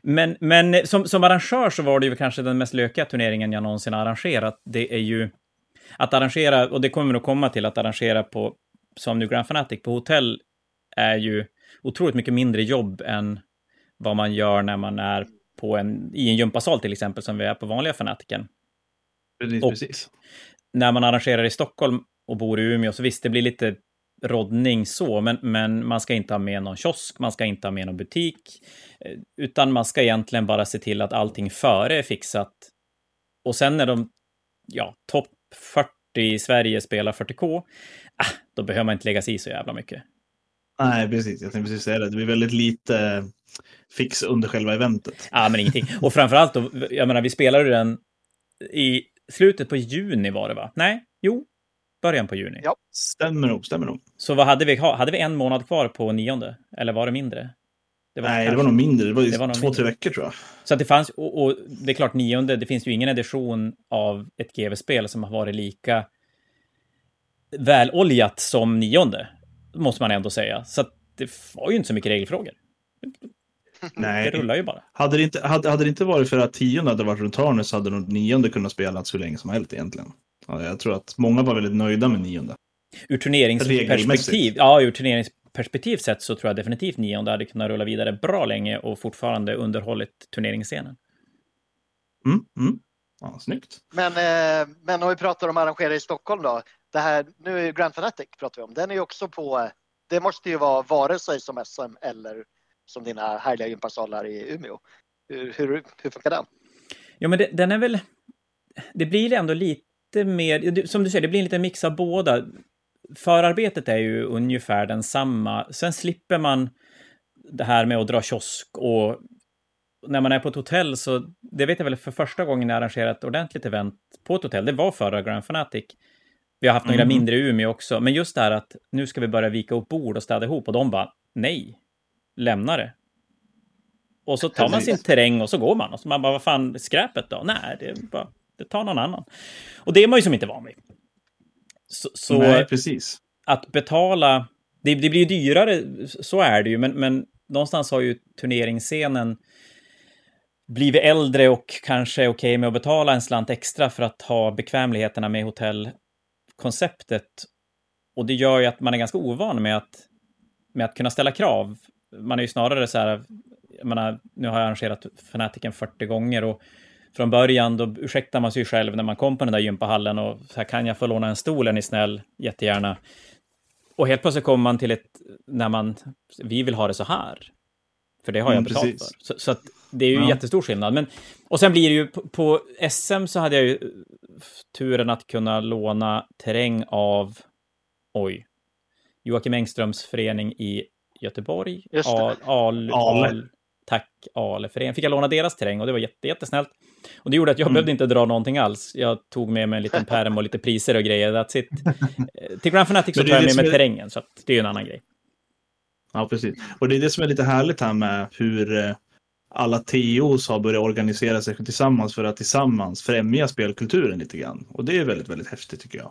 S1: Men, men som, som arrangör så var det ju kanske den mest lökiga turneringen jag någonsin arrangerat. Det är ju att arrangera, och det kommer vi nog komma till, att arrangera på, som nu Grand Fanatic, på hotell är ju otroligt mycket mindre jobb än vad man gör när man är på en, i en gympasal till exempel, som vi är på vanliga Fanatiken.
S2: Precis, och precis.
S1: När man arrangerar i Stockholm och bor i Umeå, så visst, det blir lite roddning så, men, men man ska inte ha med någon kiosk, man ska inte ha med någon butik, eh, utan man ska egentligen bara se till att allting före är fixat. Och sen när de, ja, topp 40 i Sverige spelar 40K, ah, då behöver man inte lägga sig i så jävla mycket.
S2: Nej, precis. Jag tänkte precis säga det. Det blir väldigt lite fix under själva eventet.
S1: Ja, men ingenting. Och framförallt då, jag menar, vi spelade den i slutet på juni var det va? Nej, jo, början på juni.
S3: Ja.
S2: Stämmer nog, stämmer nog.
S1: Så vad hade vi? Hade vi en månad kvar på nionde? Eller var det mindre?
S2: Det var Nej, kanske... det var nog mindre. Det var, det var två, mindre. tre veckor tror jag.
S1: Så att det fanns, och, och, det är klart nionde, det finns ju ingen edition av ett GV-spel som har varit lika väloljat som nionde, måste man ändå säga. Så att det var ju inte så mycket regelfrågor.
S2: Nej.
S1: Det rullar ju bara.
S2: Hade det inte, hade, hade det inte varit för att tionde hade varit runt hörnet så hade nog nionde kunnat spelas hur länge som helst egentligen. Ja, jag tror att många var väldigt nöjda med nionde.
S1: Ur turneringsperspektiv, ja, ur turneringsperspektiv sett så tror jag definitivt nionde hade kunnat rulla vidare bra länge och fortfarande underhållit turneringsscenen.
S2: Mm, mm. Ja, snyggt.
S3: Men, eh, men om vi pratar om arrangera i Stockholm då. Det här, nu är ju Grand Fanatic pratar vi om. Den är ju också på, det måste ju vara vare sig som SM eller som dina härliga gympasalar i Umeå. Hur, hur, hur funkar den?
S1: Ja, men det, den är väl... Det blir ändå lite mer... Som du säger, det blir en liten mix av båda. Förarbetet är ju ungefär densamma. Sen slipper man det här med att dra kiosk och när man är på ett hotell så, det vet jag väl för första gången jag arrangerat ett ordentligt event på ett hotell, det var förra Grand Fanatic. Vi har haft några mm. mindre i Umeå också, men just det här att nu ska vi börja vika upp bord och städa ihop och de bara nej, lämna det. Och så tar man sin terräng och så går man. Och så man bara, vad fan, skräpet då? Nej, det, bara, det tar någon annan. Och det är man ju som inte van vid.
S2: Så, så Nej, precis.
S1: att betala, det, det, blir dyrare, så är det ju, men, men någonstans har ju turneringsscenen blivit äldre och kanske okej okay med att betala en slant extra för att ha bekvämligheterna med hotellkonceptet. Och det gör ju att man är ganska ovan med att, med att kunna ställa krav man är ju snarare så här, jag menar, nu har jag arrangerat Fanatiken 40 gånger och från början då ursäktar man sig själv när man kom på den där gympahallen och så här, kan jag få låna en stol, är ni snäll, jättegärna. Och helt plötsligt kommer man till ett, när man, vi vill ha det så här. För det har jag mm, betalt precis. för. Så, så, det är ju ja. jättestor skillnad. Men, och sen blir det ju, på, på SM så hade jag ju turen att kunna låna terräng av, oj, Joakim Engströms förening i Göteborg. Al, al, al, tack Ale-föreningen. Fick jag låna deras terräng och det var jätte, jättesnällt. Och det gjorde att jag mm. behövde inte dra någonting alls. Jag tog med mig en liten pärm och lite priser och grejer. That's it. Eh, till Grand Fanatic så tar jag med mig är... terrängen, så det är ju en annan grej.
S2: Ja, precis. Och det är det som är lite härligt här med hur eh, alla TOs har börjat organisera sig tillsammans för att tillsammans främja spelkulturen lite grann. Och det är väldigt, väldigt häftigt tycker jag.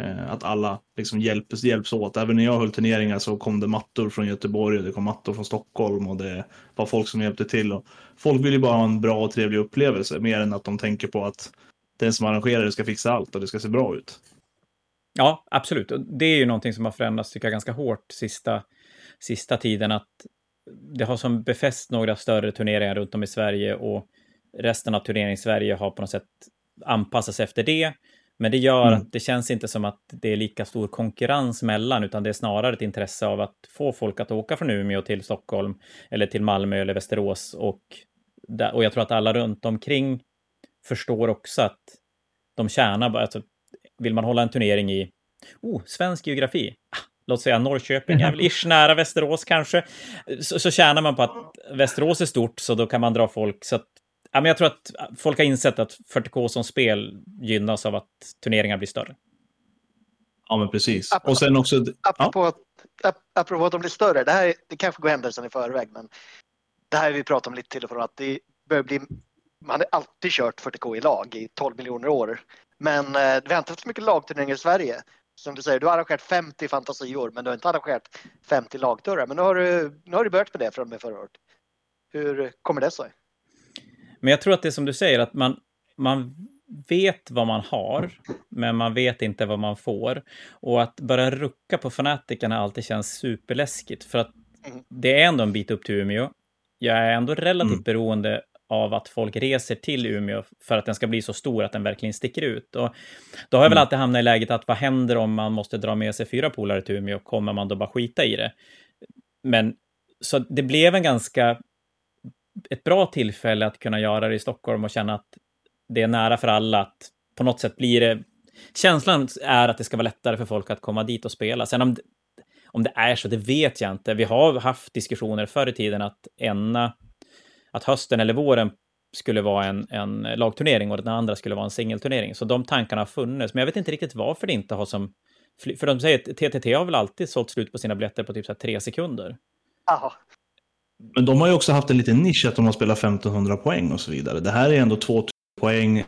S2: Eh, att alla liksom hjälps, hjälps åt. Även när jag höll turneringar så kom det mattor från Göteborg och det kom mattor från Stockholm och det var folk som hjälpte till. Och folk vill ju bara ha en bra och trevlig upplevelse mer än att de tänker på att den som arrangerar det ska fixa allt och det ska se bra ut.
S1: Ja, absolut. Det är ju någonting som har förändrats, tycker jag, ganska hårt sista, sista tiden. Att det har som befäst några större turneringar runt om i Sverige och resten av turneringssverige har på något sätt anpassats efter det. Men det gör mm. att det känns inte som att det är lika stor konkurrens mellan, utan det är snarare ett intresse av att få folk att åka från Umeå till Stockholm eller till Malmö eller Västerås. Och, och jag tror att alla runt omkring förstår också att de tjänar, alltså, vill man hålla en turnering i oh, svensk geografi, ah, låt säga Norrköping, är väl ish nära Västerås kanske, så, så tjänar man på att Västerås är stort, så då kan man dra folk. Så att Ja, men jag tror att folk har insett att 40K som spel gynnas av att turneringar blir större.
S2: Ja, men precis. Apropå, och sen också...
S3: Apropå, ja. apropå att de blir större, det här det kanske går händelsen i förväg, men det här vi pratat om lite till och från att det börjar bli... Man har alltid kört 40K i lag i 12 miljoner år. Men eh, vi har inte haft så mycket lagturneringar i Sverige. Som du säger, du har arrangerat 50 fantasior, men du har inte arrangerat 50 lagdörrar. Men nu har du, nu har du börjat med det från och med förra året. Hur kommer det sig?
S1: Men jag tror att det är som du säger, att man, man vet vad man har, men man vet inte vad man får. Och att börja rucka på fanatikerna alltid känns superläskigt, för att mm. det är ändå en bit upp till Umeå. Jag är ändå relativt mm. beroende av att folk reser till Umeå för att den ska bli så stor att den verkligen sticker ut. Och då har jag väl mm. alltid hamnat i läget att vad händer om man måste dra med sig fyra polare till Umeå? Kommer man då bara skita i det? Men så det blev en ganska ett bra tillfälle att kunna göra det i Stockholm och känna att det är nära för alla, att på något sätt blir det... Känslan är att det ska vara lättare för folk att komma dit och spela. Sen om om det är så, det vet jag inte. Vi har haft diskussioner förr i tiden att ena, att hösten eller våren skulle vara en, en lagturnering och den andra skulle vara en singelturnering. Så de tankarna har funnits, men jag vet inte riktigt varför det inte har som... För de säger att TTT har väl alltid sålt slut på sina biljetter på typ så tre sekunder.
S3: Jaha.
S2: Men de har ju också haft en liten nisch att de har spelat 1500 poäng och så vidare. Det här är ändå 2000 poäng.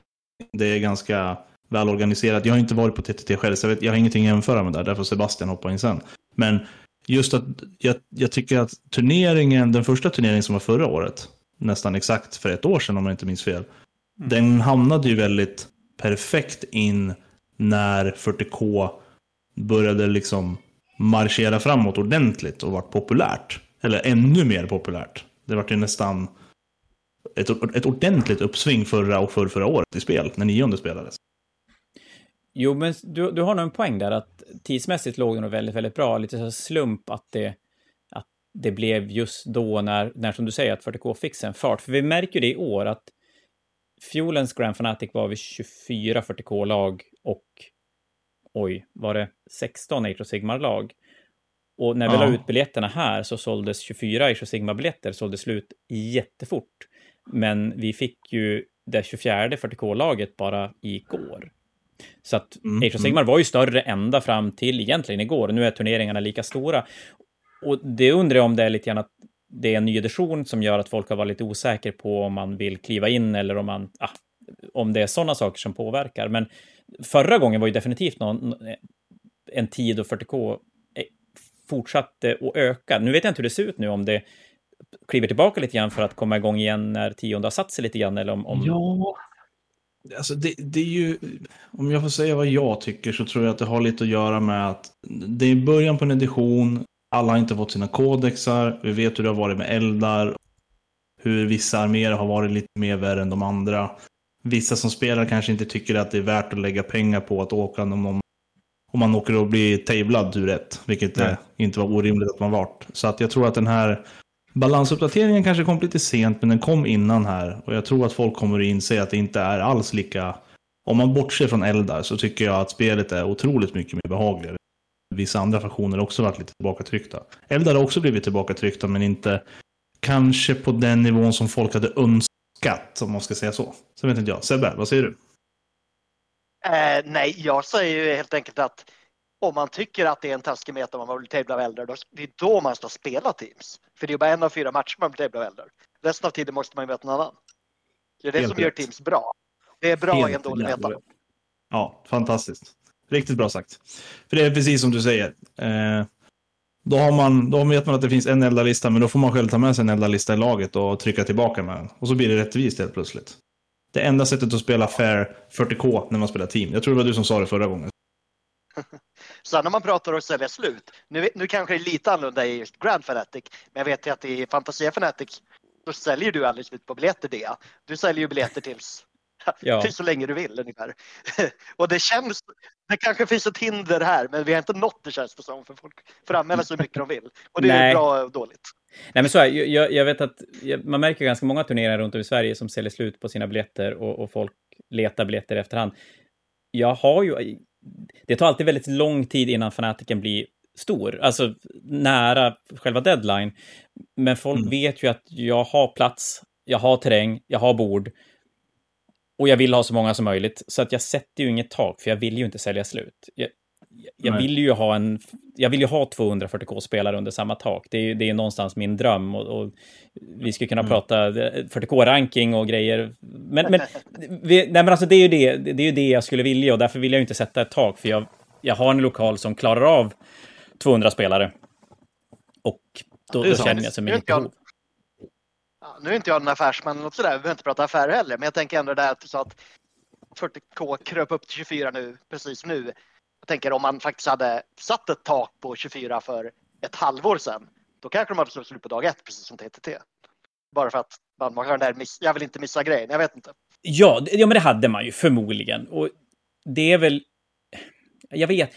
S2: Det är ganska välorganiserat. Jag har inte varit på TTT själv, så jag, vet, jag har ingenting att jämföra med där. Därför Sebastian hoppar in sen. Men just att jag, jag tycker att turneringen, den första turneringen som var förra året, nästan exakt för ett år sedan om jag inte minns fel, mm. den hamnade ju väldigt perfekt in när 40K började liksom marschera framåt ordentligt och vart populärt. Eller ännu mer populärt. Det vart ju nästan ett, ett ordentligt uppsving förra och för förra året i spel, när nionde spelades.
S1: Jo, men du, du har nog en poäng där att tidsmässigt låg det nog väldigt, väldigt bra. Lite så slump att det, det blev just då när, när, som du säger, att 40K fick en fart. För vi märker det i år att fjolens Grand Fanatic var vi 24 40K-lag och oj, var det 16 Age of Sigmar-lag? Och när vi ja. la ut biljetterna här så såldes 24 Age of Sigmar-biljetter sålde slut jättefort. Men vi fick ju det 24 40K-laget bara igår. Så att mm, Age of Sigmar mm. var ju större ända fram till egentligen igår. Nu är turneringarna lika stora. Och det undrar jag om det är lite grann att det är en ny edition som gör att folk har varit lite osäker på om man vill kliva in eller om man, ah, om det är sådana saker som påverkar. Men förra gången var ju definitivt någon, en tid då 40K eh, fortsatte att öka. Nu vet jag inte hur det ser ut nu, om det kliver tillbaka lite grann för att komma igång igen när tionde har satt sig lite grann, eller om... om...
S2: Ja, Alltså det, det, är ju, om jag får säga vad jag tycker så tror jag att det har lite att göra med att det är början på en edition, alla har inte fått sina kodexar, vi vet hur det har varit med eldar, hur vissa arméer har varit lite mer värre än de andra. Vissa som spelar kanske inte tycker att det är värt att lägga pengar på att åka om, om man åker och blir tablad tur ett, vilket Nej. inte var orimligt att man vart. Så att jag tror att den här Balansuppdateringen kanske kom lite sent, men den kom innan här. Och jag tror att folk kommer att inse att det inte är alls lika... Om man bortser från Eldar så tycker jag att spelet är otroligt mycket mer behagligare. Vissa andra faktioner har också varit lite tillbakatryckta. Eldar har också blivit tillbakatryckta, men inte kanske på den nivån som folk hade önskat, om man ska säga så. Så vet inte jag. Sebbe, vad säger du?
S3: Eh, nej, jag säger ju helt enkelt att om man tycker att det är en taskig meta man vill tävla av äldre, då, det är då man ska spela Teams. För det är bara en av fyra matcher man vill tävla av äldre. Resten av tiden måste man ju möta någon annan. Det är det Helt som rätt. gör Teams bra. Det är bra Helt i en dålig meta.
S2: Ja, fantastiskt. Riktigt bra sagt. För det är precis som du säger. Eh, då, har man, då vet man att det finns en eldarlista, men då får man själv ta med sig en eldarlista i laget och trycka tillbaka med den. Och så blir det rättvist helt plötsligt. Det enda sättet att spela fair 40K när man spelar team. Jag tror det var du som sa det förra gången.
S3: Sen när man pratar och sälja slut, nu, nu kanske det är lite annorlunda i just Grand Fanatic, men jag vet ju att i Fantasia Fanatic så säljer du aldrig slut på biljetter det. Du säljer ju biljetter tills, ja. så länge du vill ungefär. och det känns, det kanske finns ett hinder här, men vi har inte nått det känns det som, för folk får anmäla så mycket de vill. Och det Nej. är bra och dåligt.
S1: Nej, men så här, jag, jag vet att man märker ganska många turneringar runt om i Sverige som säljer slut på sina biljetter och, och folk letar biljetter i efterhand. Jag har ju, det tar alltid väldigt lång tid innan fanatiken blir stor, alltså nära själva deadline. Men folk mm. vet ju att jag har plats, jag har terräng, jag har bord och jag vill ha så många som möjligt. Så att jag sätter ju inget tak, för jag vill ju inte sälja slut. Jag, jag vill ju ha en, jag vill ju ha 240k-spelare under samma tak. Det är ju det är någonstans min dröm och, och vi skulle kunna mm. prata 40k-ranking och grejer. Men, men, vi, nej, men alltså det är, ju det, det är ju det jag skulle vilja och därför vill jag inte sätta ett tak för jag, jag har en lokal som klarar av 200 spelare. Och då, då känner jag som inget behov.
S3: Ja, nu är inte jag en affärsman och sådär, vi behöver inte prata affärer heller, men jag tänker ändå det att du sa att 40k kröp upp till 24 nu, precis nu. Jag tänker om man faktiskt hade satt ett tak på 24 för ett halvår sedan, då kanske de hade slagit slut på dag ett, precis som TTT. Bara för att man, har den där miss, jag vill inte missa grejen, jag vet inte.
S1: Ja, ja, men det hade man ju förmodligen. Och det är väl... Jag vet.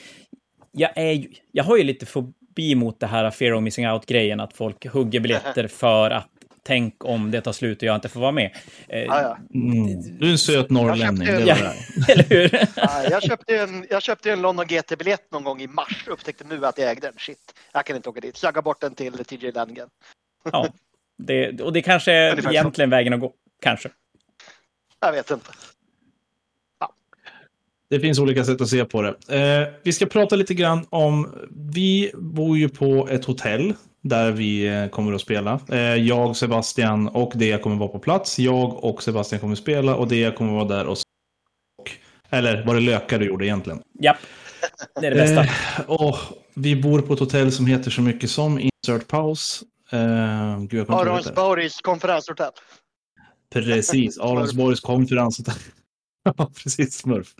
S1: Jag, är ju, jag har ju lite fobi mot det här fear of missing out-grejen, att folk hugger biljetter för att tänk om det tar slut och jag inte får vara med.
S2: Eh, ah, ja. mm. Du är en söt norrlänning, det
S1: ja. Eller hur?
S3: ah, jag, köpte en, jag köpte en London GT-biljett någon gång i mars och upptäckte nu att jag ägde den. Shit, jag kan inte åka dit. Så jag gav bort den till TJ Langen.
S1: ja, det, och det kanske är egentligen vägen att gå. Kanske.
S3: Jag vet inte.
S2: Det finns olika sätt att se på det. Eh, vi ska prata lite grann om, vi bor ju på ett hotell där vi eh, kommer att spela. Eh, jag, Sebastian och det kommer vara på plats. Jag och Sebastian kommer att spela och det kommer vara där och Eller var det lökar du gjorde egentligen?
S1: Ja, det är det bästa.
S2: Eh, och vi bor på ett hotell som heter så mycket som Insert. Eh, det.
S3: Aronsborgs konferenshotell.
S2: Precis, Aronsborgs konferenshotell. Ja, precis. Smurf.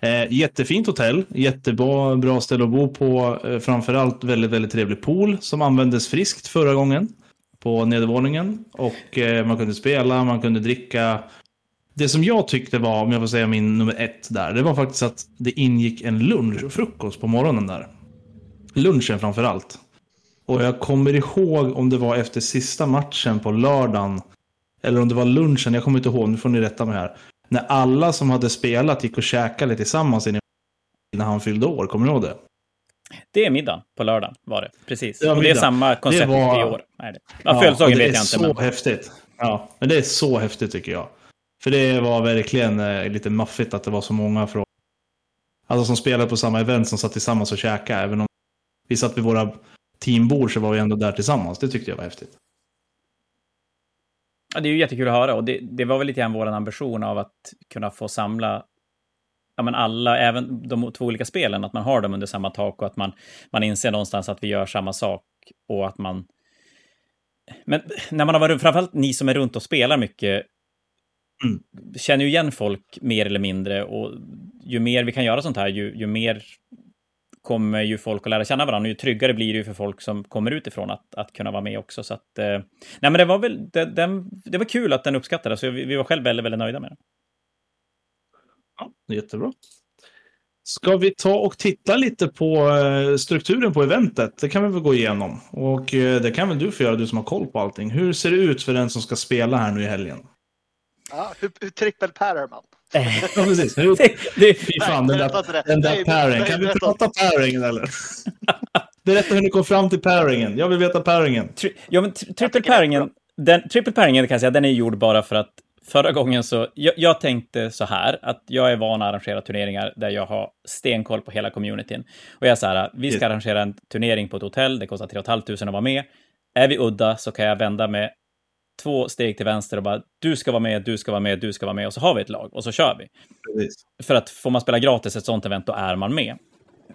S2: Eh, jättefint hotell, jättebra bra ställe att bo på. Eh, framförallt väldigt, väldigt trevlig pool som användes friskt förra gången på nedervåningen. Och eh, man kunde spela, man kunde dricka. Det som jag tyckte var, om jag får säga min nummer ett där, det var faktiskt att det ingick en lunch och frukost på morgonen där. Lunchen framförallt. Och jag kommer ihåg om det var efter sista matchen på lördagen. Eller om det var lunchen, jag kommer inte ihåg, nu får ni rätta mig här när alla som hade spelat gick och käkade tillsammans när han fyllde år. Kommer du ihåg det?
S1: Det är middagen på lördagen var det. Precis.
S2: Ja,
S1: och det är samma koncept var... i år. Det. Ja, ja, födelsedagen vet jag inte.
S2: Det är så men... häftigt. Ja, men det är så häftigt tycker jag. För det var verkligen eh, lite maffigt att det var så många från... Alltså som spelade på samma event som satt tillsammans och käkade. Även om vi satt vid våra teambord så var vi ändå där tillsammans. Det tyckte jag var häftigt.
S1: Ja, det är ju jättekul att höra och det, det var väl lite grann vår ambition av att kunna få samla ja, men alla, även de två olika spelen, att man har dem under samma tak och att man, man inser någonstans att vi gör samma sak och att man... Men när man har varit, framförallt ni som är runt och spelar mycket, mm. känner ju igen folk mer eller mindre och ju mer vi kan göra sånt här, ju, ju mer kommer ju folk att lära känna varandra. Ju tryggare blir det ju för folk som kommer utifrån att, att kunna vara med också. Så att, eh, nej, men det var väl, det, den, det var kul att den uppskattades. Så vi, vi var själva väldigt, väldigt nöjda med den.
S2: Ja, jättebra. Ska vi ta och titta lite på eh, strukturen på eventet? Det kan vi väl gå igenom. Och eh, det kan väl du få göra, du som har koll på allting. Hur ser det ut för den som ska spela här nu i helgen?
S3: Ja, hur, hur trippelpärrar man?
S2: Ja, precis. Hur, det, fy fan, den där, den där pairing. Kan vi prata pairingen eller? Berätta hur ni kom fram till pairingen. Jag vill veta pairingen.
S1: Tri ja, men triple pairingen, den, triple pairingen kan jag säga, den är gjord bara för att förra gången så, jag, jag, tänkte så här, att jag är van att arrangera turneringar där jag har stenkoll på hela communityn. Och jag är så här, vi ska arrangera en turnering på ett hotell, det kostar 3 500 att vara med. Är vi udda så kan jag vända med två steg till vänster och bara du ska vara med, du ska vara med, du ska vara med och så har vi ett lag och så kör vi. Precis. För att får man spela gratis ett sånt event, då är man med.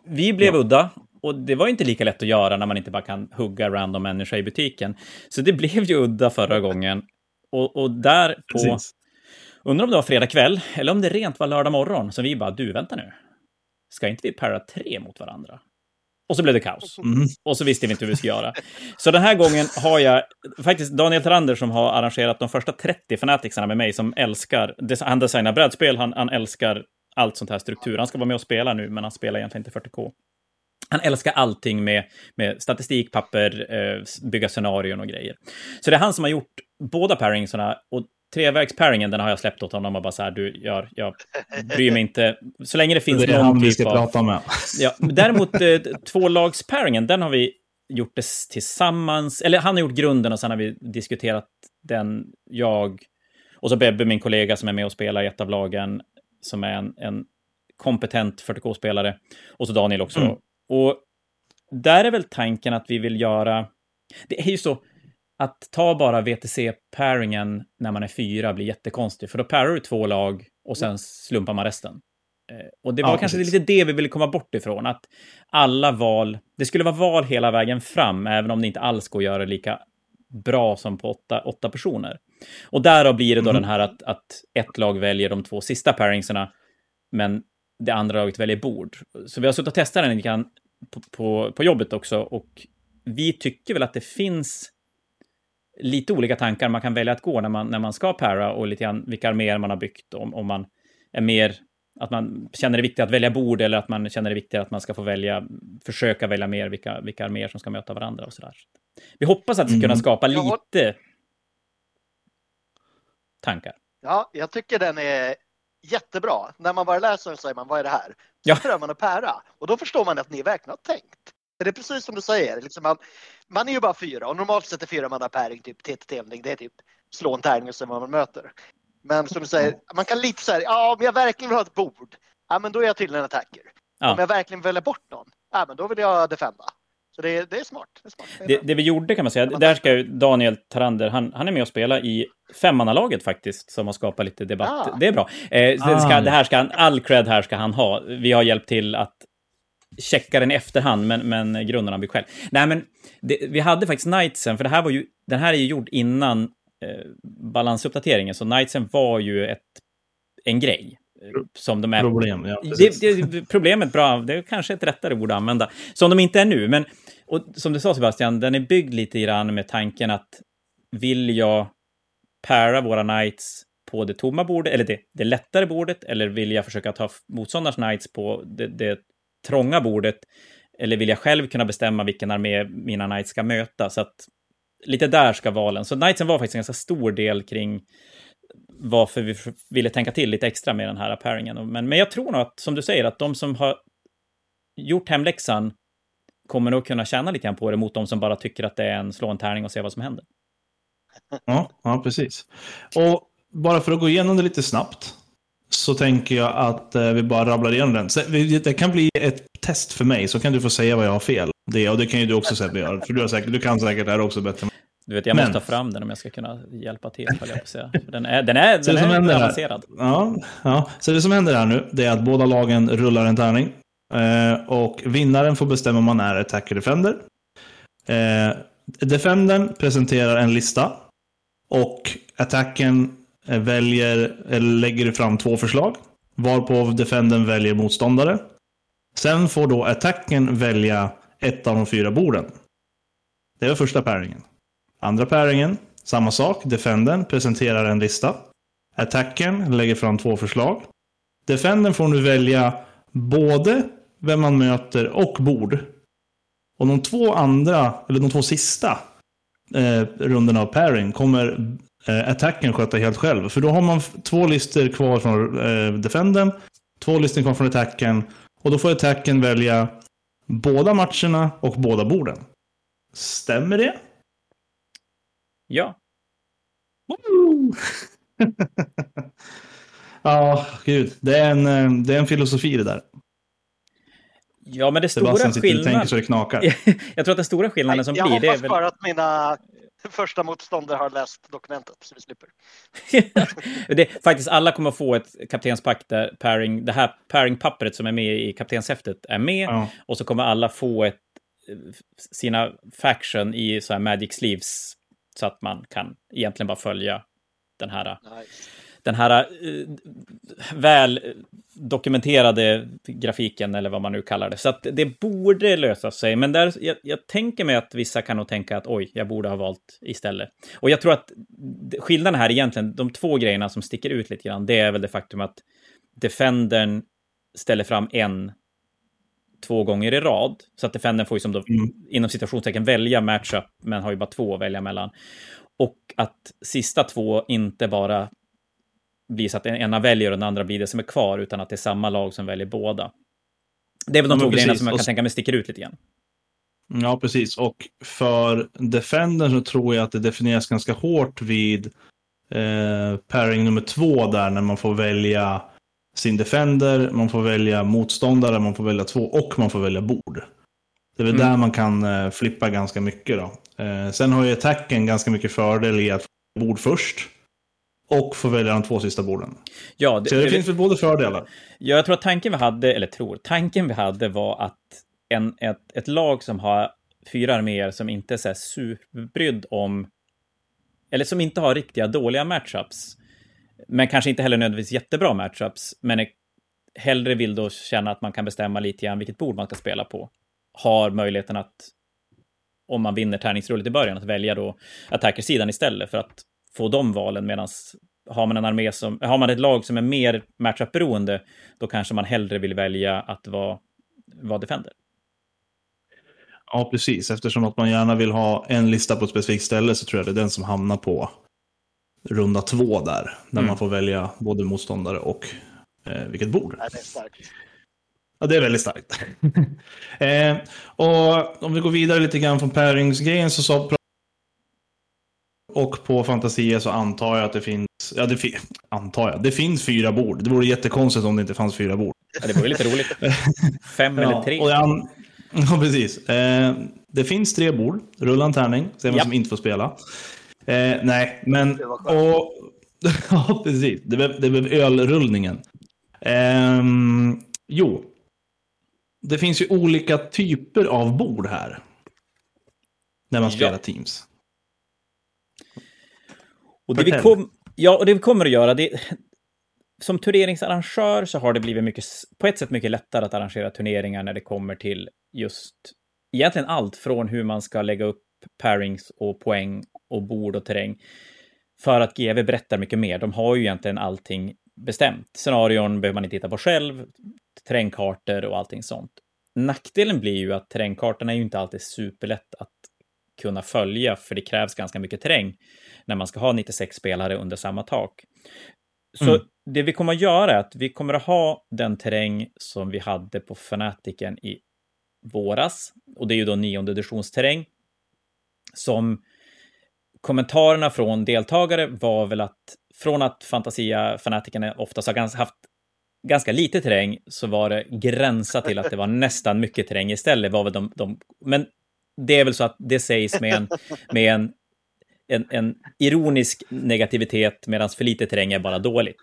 S1: Vi blev ja. udda och det var inte lika lätt att göra när man inte bara kan hugga random människa i butiken. Så det blev ju udda förra gången. Och, och där på... Precis. Undrar om det var fredag kväll, eller om det rent var lördag morgon, så vi bara, du, vänta nu. Ska inte vi para tre mot varandra? Och så blev det kaos. Mm. Och så visste vi inte hur vi skulle göra. Så den här gången har jag faktiskt Daniel Trander som har arrangerat de första 30 fanaticsarna med mig som älskar, han designar brädspel, han, han älskar allt sånt här struktur. Han ska vara med och spela nu, men han spelar egentligen inte 40K. Han älskar allting med, med statistik, papper, eh, bygga scenarion och grejer. Så det är han som har gjort båda paringsarna och trevägsparingen, den har jag släppt åt honom och bara så här, du, jag, jag bryr mig inte. Så länge det finns
S2: det
S1: någon
S2: han typ vi ska av... prata med.
S1: Ja, däremot eh, tvålagsparingen, den har vi gjort det tillsammans. Eller han har gjort grunden och sen har vi diskuterat den, jag och så Bebbe, min kollega som är med och spelar i ett av lagen, som är en, en kompetent 40K-spelare. Och så Daniel också. Mm. Och där är väl tanken att vi vill göra... Det är ju så, att ta bara VTC-pairingen när man är fyra blir jättekonstigt, för då pairar du två lag och sen slumpar man resten. Eh, och det var ja, kanske precis. lite det vi ville komma bort ifrån, att alla val, det skulle vara val hela vägen fram, även om det inte alls går att göra lika bra som på åtta, åtta personer. Och därav blir det då mm. den här att, att ett lag väljer de två sista pairingsarna, men det andra laget väljer bord. Så vi har suttit och testat den lite grann på, på, på jobbet också, och vi tycker väl att det finns lite olika tankar man kan välja att gå när man, när man ska para och lite grann vilka arméer man har byggt. Om, om man är mer att man känner det viktigt att välja bord eller att man känner det viktigt att man ska få välja, försöka välja mer vilka, vilka arméer som ska möta varandra och sådär. Vi hoppas att vi ska kunna mm. skapa lite tankar.
S3: Ja, jag tycker den är jättebra. När man bara läser den säger man, vad är det här? Så ja. prövar man att pära och då förstår man att ni verkligen har tänkt. Det är precis som du säger, liksom man, man är ju bara fyra och normalt sett är fyra man päring typ TT-tävling, det är typ slå en tärning och se vad man möter. Men som du säger, man kan lite så här, ja om jag verkligen vill ha ett bord, ja men då är jag tydligen en attacker.
S1: Ja.
S3: Om jag verkligen väljer bort någon, ja men då vill jag defenda. Så det, är- det är smart. Det, är smart. Det är
S1: Det, vi gjorde kan man säga, där ska ju Daniel Tarander, han, han är med och spela i femmannalaget faktiskt, som har skapat lite debatt.
S3: Ah.
S1: Det är bra. Eh, det, ska,
S2: Ah.
S1: det här ska han, all cred här ska han ha. Vi har hjälpt till att checka den i efterhand, men, men grunden har vi själv. Nej, men det, vi hade faktiskt Knightsen, för det här var ju, den här är ju gjord innan eh, balansuppdateringen, så Knightsen var ju ett, en grej. eh, Som de är
S2: Problem, ja.
S1: det, det, problemet, bra, det är kanske ett rättare ord att använda, som de inte är nu. Men och som du sa Sebastian, den är byggd lite grann med tanken att vill jag para våra knights på det tomma bordet, eller det, det lättare bordet, eller vill jag försöka ta motståndars knights på det, det trånga bordet, eller vill jag själv kunna bestämma vilken armé mina knights ska möta? Så att lite där ska valen. Så knightsen var faktiskt en ganska stor del kring varför vi ville tänka till lite extra med den här pairingen. Men, men jag tror nog att, som du säger, att de som har gjort hemläxan kommer nog kunna tjäna lite grann på det mot de som bara tycker att det är en slå en tärning och se vad som händer.
S2: Ja, ja, precis. Och bara för att gå igenom det lite snabbt så tänker jag att eh, vi bara rabblar igenom den. Det kan bli ett test för mig, så kan du få säga vad jag har fel. Det, och det kan ju du också Sebbe göra, för du, har säkert, du kan säkert det här också bättre.
S1: Du vet, jag
S2: Men-
S1: måste ta fram den om jag ska kunna hjälpa till, jag på säga. Den är, den är,
S2: Så
S1: den är
S2: händer
S1: avancerad.
S2: Ja, ja, så det som händer här nu, det är att båda lagen rullar en tärning. Eh, och vinnaren får bestämma om man är attacker defender. Eh, defendern presenterar en lista. Och attacken Eh, väljer, eller lägger fram två förslag. Varpå defendern väljer motståndare. Sen får då attacken välja ett av de fyra borden. Det var första pairingen. Andra pairingen, samma sak. Defendern presenterar en lista. Attacken lägger fram två förslag. Defendern får nu välja både vem man möter och bord. Och de två andra, eller de två sista eh, rundorna av pairing kommer eh, attacken sköta helt själv. För då har man två listor kvar från eh, defendern, två listor kvar från attacken. Och då får attacken välja båda matcherna och båda borden. Stämmer det?
S1: Ja,
S2: Woo! ja, gud. Det är, en, eh, det är en filosofi det där.
S1: ja men det stora
S2: Sebastian sitter och tänker
S1: skillnaden...
S2: så det knakar.
S1: jag tror att den stora skillnaden som
S3: jag
S1: blir, det är
S3: hoppas
S1: väl...
S3: bara att mina första motståndare har läst dokumentet så vi slipper.
S1: det, faktiskt alla kommer få ett kaptenspack där pairing, det här pairing-pappret som är med i kaptenshäftet är med.
S2: Ja.
S1: Och så kommer alla få ett, sina faction i så här magic sleeves. Så att man kan egentligen bara följa den här,
S3: Nice.
S1: Den här eh, väl dokumenterade grafiken eller vad man nu kallar det. Så att det borde lösa sig. Men där, jag, jag tänker mig att vissa kan nog tänka att oj, jag borde ha valt istället. Och jag tror att skillnaden här egentligen, de två grejerna som sticker ut lite grann, det är väl det faktum att Defendern ställer fram en två gånger i rad. Så att Defendern får ju som då,
S2: Mm.
S1: inom situationstecken välja matchup, men har ju bara två att välja mellan. Och att sista två inte bara blir så att den ena väljer och den andra blir det som är kvar, utan att det är samma lag som väljer båda. Det är väl de två grejerna som jag kan tänka mig sticker ut lite grann.
S2: Ja, precis. Och för Defender så tror jag att det definieras ganska hårt vid eh, pairing nummer två där när man får välja sin Defender, man får välja motståndare, man får välja två och man får välja bord. Det är väl
S1: Mm.
S2: där man kan eh, flippa ganska mycket då. Eh, sen har ju attacken ganska mycket fördel i att få bord först och få välja de två sista borden.
S1: Ja, det,
S2: Så det
S1: det-
S2: finns väl både fördelar.
S1: Ja, jag tror att tanken vi hade, eller tror, tanken vi hade var att en, ett, ett lag som har fyra arméer som inte är så här superbrydd om, eller som inte har riktiga dåliga matchups, men kanske inte heller nödvändigtvis jättebra matchups, men är, hellre vill då känna att man kan bestämma lite grann vilket bord man ska spela på, har möjligheten att, om man vinner tärningsrullet i början, att välja då attackersidan istället för att få de valen, medan har man en armé som, har man ett lag som är mer matchup-beroende, då kanske man hellre vill välja att vara, vara defender.
S2: Ja, precis. Eftersom att man gärna vill ha en lista på ett specifikt ställe så tror jag det är den som hamnar på runda två där. Där
S1: Mm.
S2: man får välja både motståndare och eh, vilket bord.
S3: Nej, det är starkt.
S2: Ja, det är väldigt starkt. eh, och om vi går vidare lite grann från pairingsgrejen så sa och på Fantasia så antar jag att det finns, ja det fi, antar jag, det finns fyra bord. Det vore jättekonstigt om det inte fanns fyra bord.
S1: Ja, det vore lite roligt. Fem ja, eller tre.
S2: Och an, ja, precis. Eh, det finns tre bord, rulla en tärning, se vem ja. som inte får spela. Eh, nej, men... Och, ja, precis. Det blev, det blev ölrullningen. Eh, jo. Det finns ju olika typer av bord här. När man spelar ja. Teams.
S1: Och det, vi kom, ja, och det vi kommer att göra, det, som turneringsarrangör så har det blivit mycket, på ett sätt mycket lättare att arrangera turneringar när det kommer till just egentligen allt från hur man ska lägga upp pairings och poäng och bord och terräng. För att GV berättar mycket mer. De har ju egentligen allting bestämt. Scenarion behöver man inte titta på själv, terrängkartor och allting sånt. Nackdelen blir ju att terrängkartorna är ju inte alltid superlätt att kunna följa, för det krävs ganska mycket terräng när man ska ha 96 spelare under samma tak. Så mm. det vi kommer att göra är att vi kommer att ha den terräng som vi hade på Fanatiken i våras. Och det är ju då nionde editionsterräng. Som kommentarerna från deltagare var väl att från att Fantasia Fanatiken oftast har haft ganska lite terräng så var det gränsat till att det var nästan mycket terräng istället. Var väl de, de, men det är väl så att det sägs med en, med en, en, en ironisk negativitet medan för lite terräng är bara dåligt.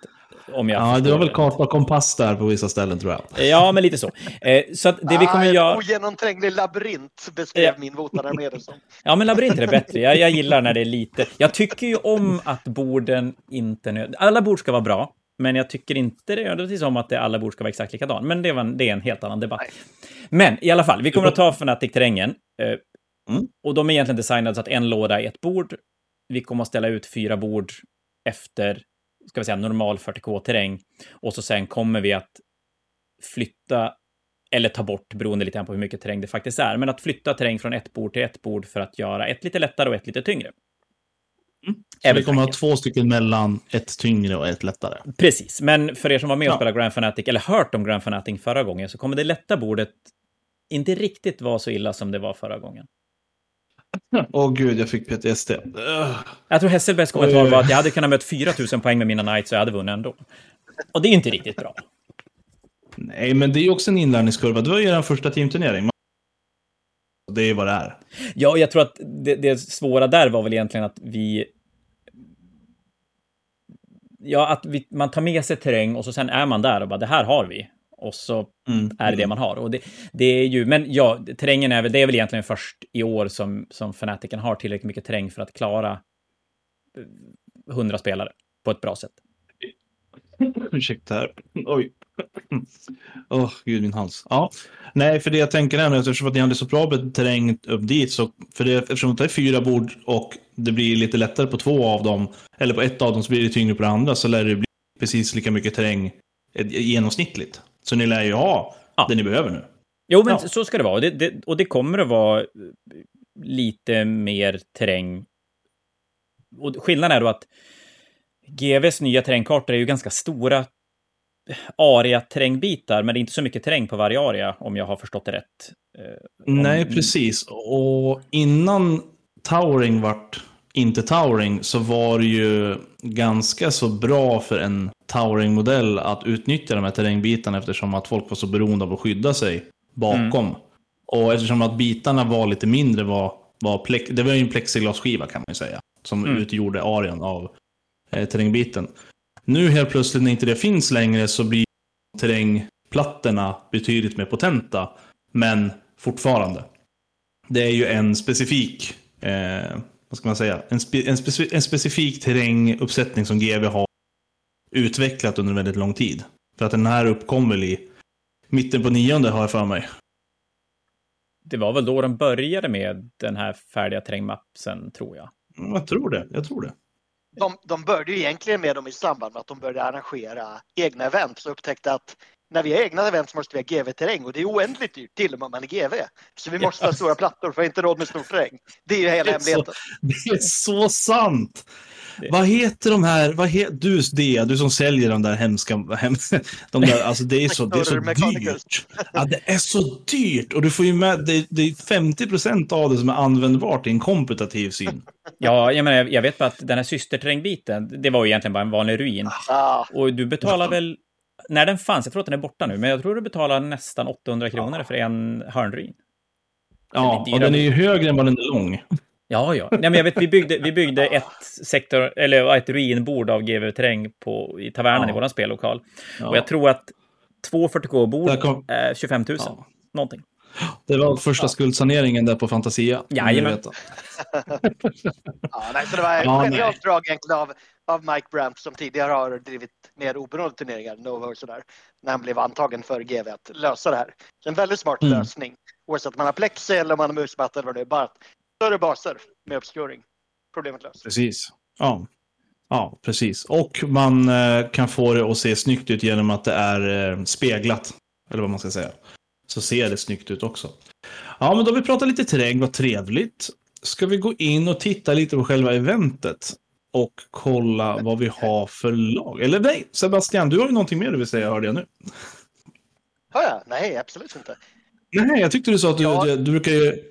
S2: Om jag ja, det var väl karta och kompass där på vissa ställen tror jag.
S1: Ja, men lite så. Eh, så att det ah, vi kommer göra... En
S3: ogenomtränglig labyrint beskrev ja. min votararmé som.
S1: Ja, men labyrint är bättre. Jag, jag gillar när det är lite. Jag tycker ju om att borden inte... Alla bord ska vara bra, men jag tycker inte det nödvändigtvis om att det alla bord ska vara exakt likadana. Men det, var en, det är en helt annan debatt. Nej. Men i alla fall, vi kommer att ta Fnatic-terrängen. Eh, mm. Och de är egentligen designade så att en låda är ett bord. Vi kommer att ställa ut fyra bord efter ska vi säga, normal 40K-terräng. Och så sen kommer vi att flytta eller ta bort, beroende lite på hur mycket terräng det faktiskt är, men att flytta terräng från ett bord till ett bord för att göra ett lite lättare och ett lite tyngre.
S2: Så vi kommer att ha två stycken mellan ett tyngre och ett lättare.
S1: Precis, men för er som var med och ja. spelade Grand Fanatic, eller hört om Grand Fanatic förra gången, så kommer det lätta bordet inte riktigt vara så illa som det var förra gången.
S2: Åh oh, gud, jag fick PTSD.
S1: Jag tror Hesselbergs kommentar var att jag hade kunnat möta 4000 poäng med mina Knights och jag hade vunnit ändå. Och det är inte riktigt bra.
S2: Nej, men det är ju också en inlärningskurva. Det var ju den första teamturnering. Det är vad det är.
S1: Ja, jag tror att det, det svåra där var väl egentligen att vi... Ja, att vi, man tar med sig terräng och så sen är man där och bara det här har vi och så mm. är det det man har. Och det, det, är ju, men ja, terrängen är väl, det är väl egentligen först i år som, som Fanatiken har tillräckligt mycket terräng för att klara 100 eh, spelare på ett bra sätt.
S2: Ursäkta här. Oj. Åh, oh, gud min hals. Ja, nej, för det jag tänker är eftersom att ni hade så bra terräng upp dit så för det, eftersom det är fyra bord och det blir lite lättare på två av dem eller på ett av dem så blir det tyngre på det andra så lär det bli precis lika mycket terräng eh, genomsnittligt. Så ni lär ju ha ja. det ni behöver nu.
S1: Jo, men ja. så ska det vara. Och det, det, och det kommer att vara lite mer terräng. Och skillnaden är då att GVs nya terrängkartor är ju ganska stora aria-terrängbitar, men det är inte så mycket terräng på varje aria, om jag har förstått det rätt.
S2: Eh, Nej, precis. Och innan Towering vart inte Towering så var det ju ganska så bra för en Towering-modell att utnyttja de här terrängbitarna eftersom att folk var så beroende av att skydda sig bakom. Mm. Och eftersom att bitarna var lite mindre var, var plex, det var ju en plexiglasskiva kan man ju säga. Som mm. utgjorde arean av eh, terrängbiten. Nu helt plötsligt när inte det finns längre så blir terrängplattorna betydligt mer potenta. Men fortfarande. Det är ju en specifik eh, vad ska man säga, en, spe, en, speci, en specifik terränguppsättning som GV har utvecklat under väldigt lång tid. För att den här uppkom väl i mitten på nionde har jag för mig.
S1: Det var väl då de började med den här färdiga terrängmapsen, tror jag.
S2: Mm, jag tror det, jag tror det.
S3: De, de började ju egentligen med dem i samband med att de började arrangera egna event, så upptäckte att när vi har egna event så måste vi ha GV-terräng och det är oändligt dyrt till och med om man är GV. Så vi måste yes. ha stora plattor för att inte råd med stor terräng. Det är ju hela
S2: det
S3: hemligheten.
S2: Så, det är så sant! Vad heter de här, vad he, du det, du som säljer de där hemska, hemska de där, alltså det är så, det är så dyrt. Ja, det är så dyrt och du får ju med, det, det är 50 procent av det som är användbart i en komputativ syn.
S1: Ja, jag menar, jag vet bara att den här systerterrängbiten, det var ju egentligen bara en vanlig ruin.
S3: Ah,
S1: Och du betalar väl, när den fanns, jag tror att den är borta nu, men jag tror du betalar nästan 800 kronor för en hörnruin.
S2: Ja,
S1: Det är
S2: och den är ju högre än vad den är lång.
S1: Ja, ja. Nej, men jag vet, vi byggde, vi byggde ett sektor, eller ett ruinbord av GW Terräng på, i tavernan
S2: Ja.
S1: i våran spellokal.
S2: Ja.
S1: Och jag tror att två 40K-bord
S2: Där kom-
S1: är 25 000.
S2: Ja.
S1: Någonting.
S2: Det var första skuldsaneringen där på Fantasia.
S1: Jajamän.
S3: ja, nej, så det var
S2: Ja,
S3: genialt drag egentligen av, av Mike Brandt som tidigare har drivit mer oberoende turneringar, Nova och sådär, när han blev antagen för GV att lösa det här. Så en väldigt smart
S2: Mm.
S3: lösning. Oavsett om man har plexi eller om man har musmatta eller vad det är, bara större baser med obscuring. Problemet löst.
S2: Precis. Ja. ja, precis. Och man eh, kan få det att se snyggt ut genom att det är eh, speglat. Eller vad man ska säga. Så ser det snyggt ut också. Ja, men då har vi pratat lite terräng, vad trevligt. Ska vi gå in och titta lite på själva eventet? Och kolla vad vi har för lag. Eller nej, Sebastian, du har ju någonting mer du vill säga, hörde jag nu.
S3: Har jag? Nej, absolut inte.
S2: Nej, jag tyckte du sa att du,
S3: Ja.
S2: du, du brukar ju...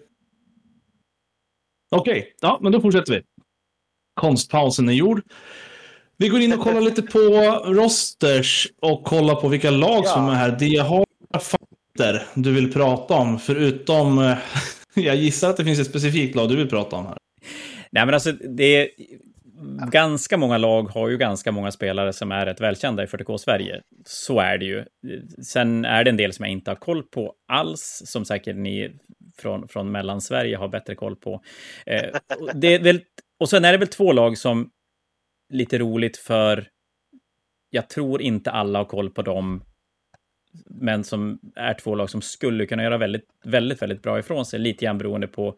S2: Okej, ja, men då fortsätter vi. Konstpausen är gjord. Vi går in och kollar lite på rosters och kollar på vilka lag som
S3: Ja.
S2: är här. Det har fatter du vill prata om, förutom... Jag gissar att det finns ett specifikt lag du vill prata om här.
S1: Nej, men alltså, det är... Ganska många lag har ju ganska många spelare som är rätt välkända i 40K Sverige. Så är det ju. Sen är det en del som jag inte har koll på alls, som säkert ni från, från Mellansverige har bättre koll på. Eh, och det väl, och sen är det väl två lag som lite roligt för jag tror inte alla har koll på dem, men som är två lag som skulle kunna göra väldigt, väldigt, väldigt bra ifrån sig, lite grann beroende på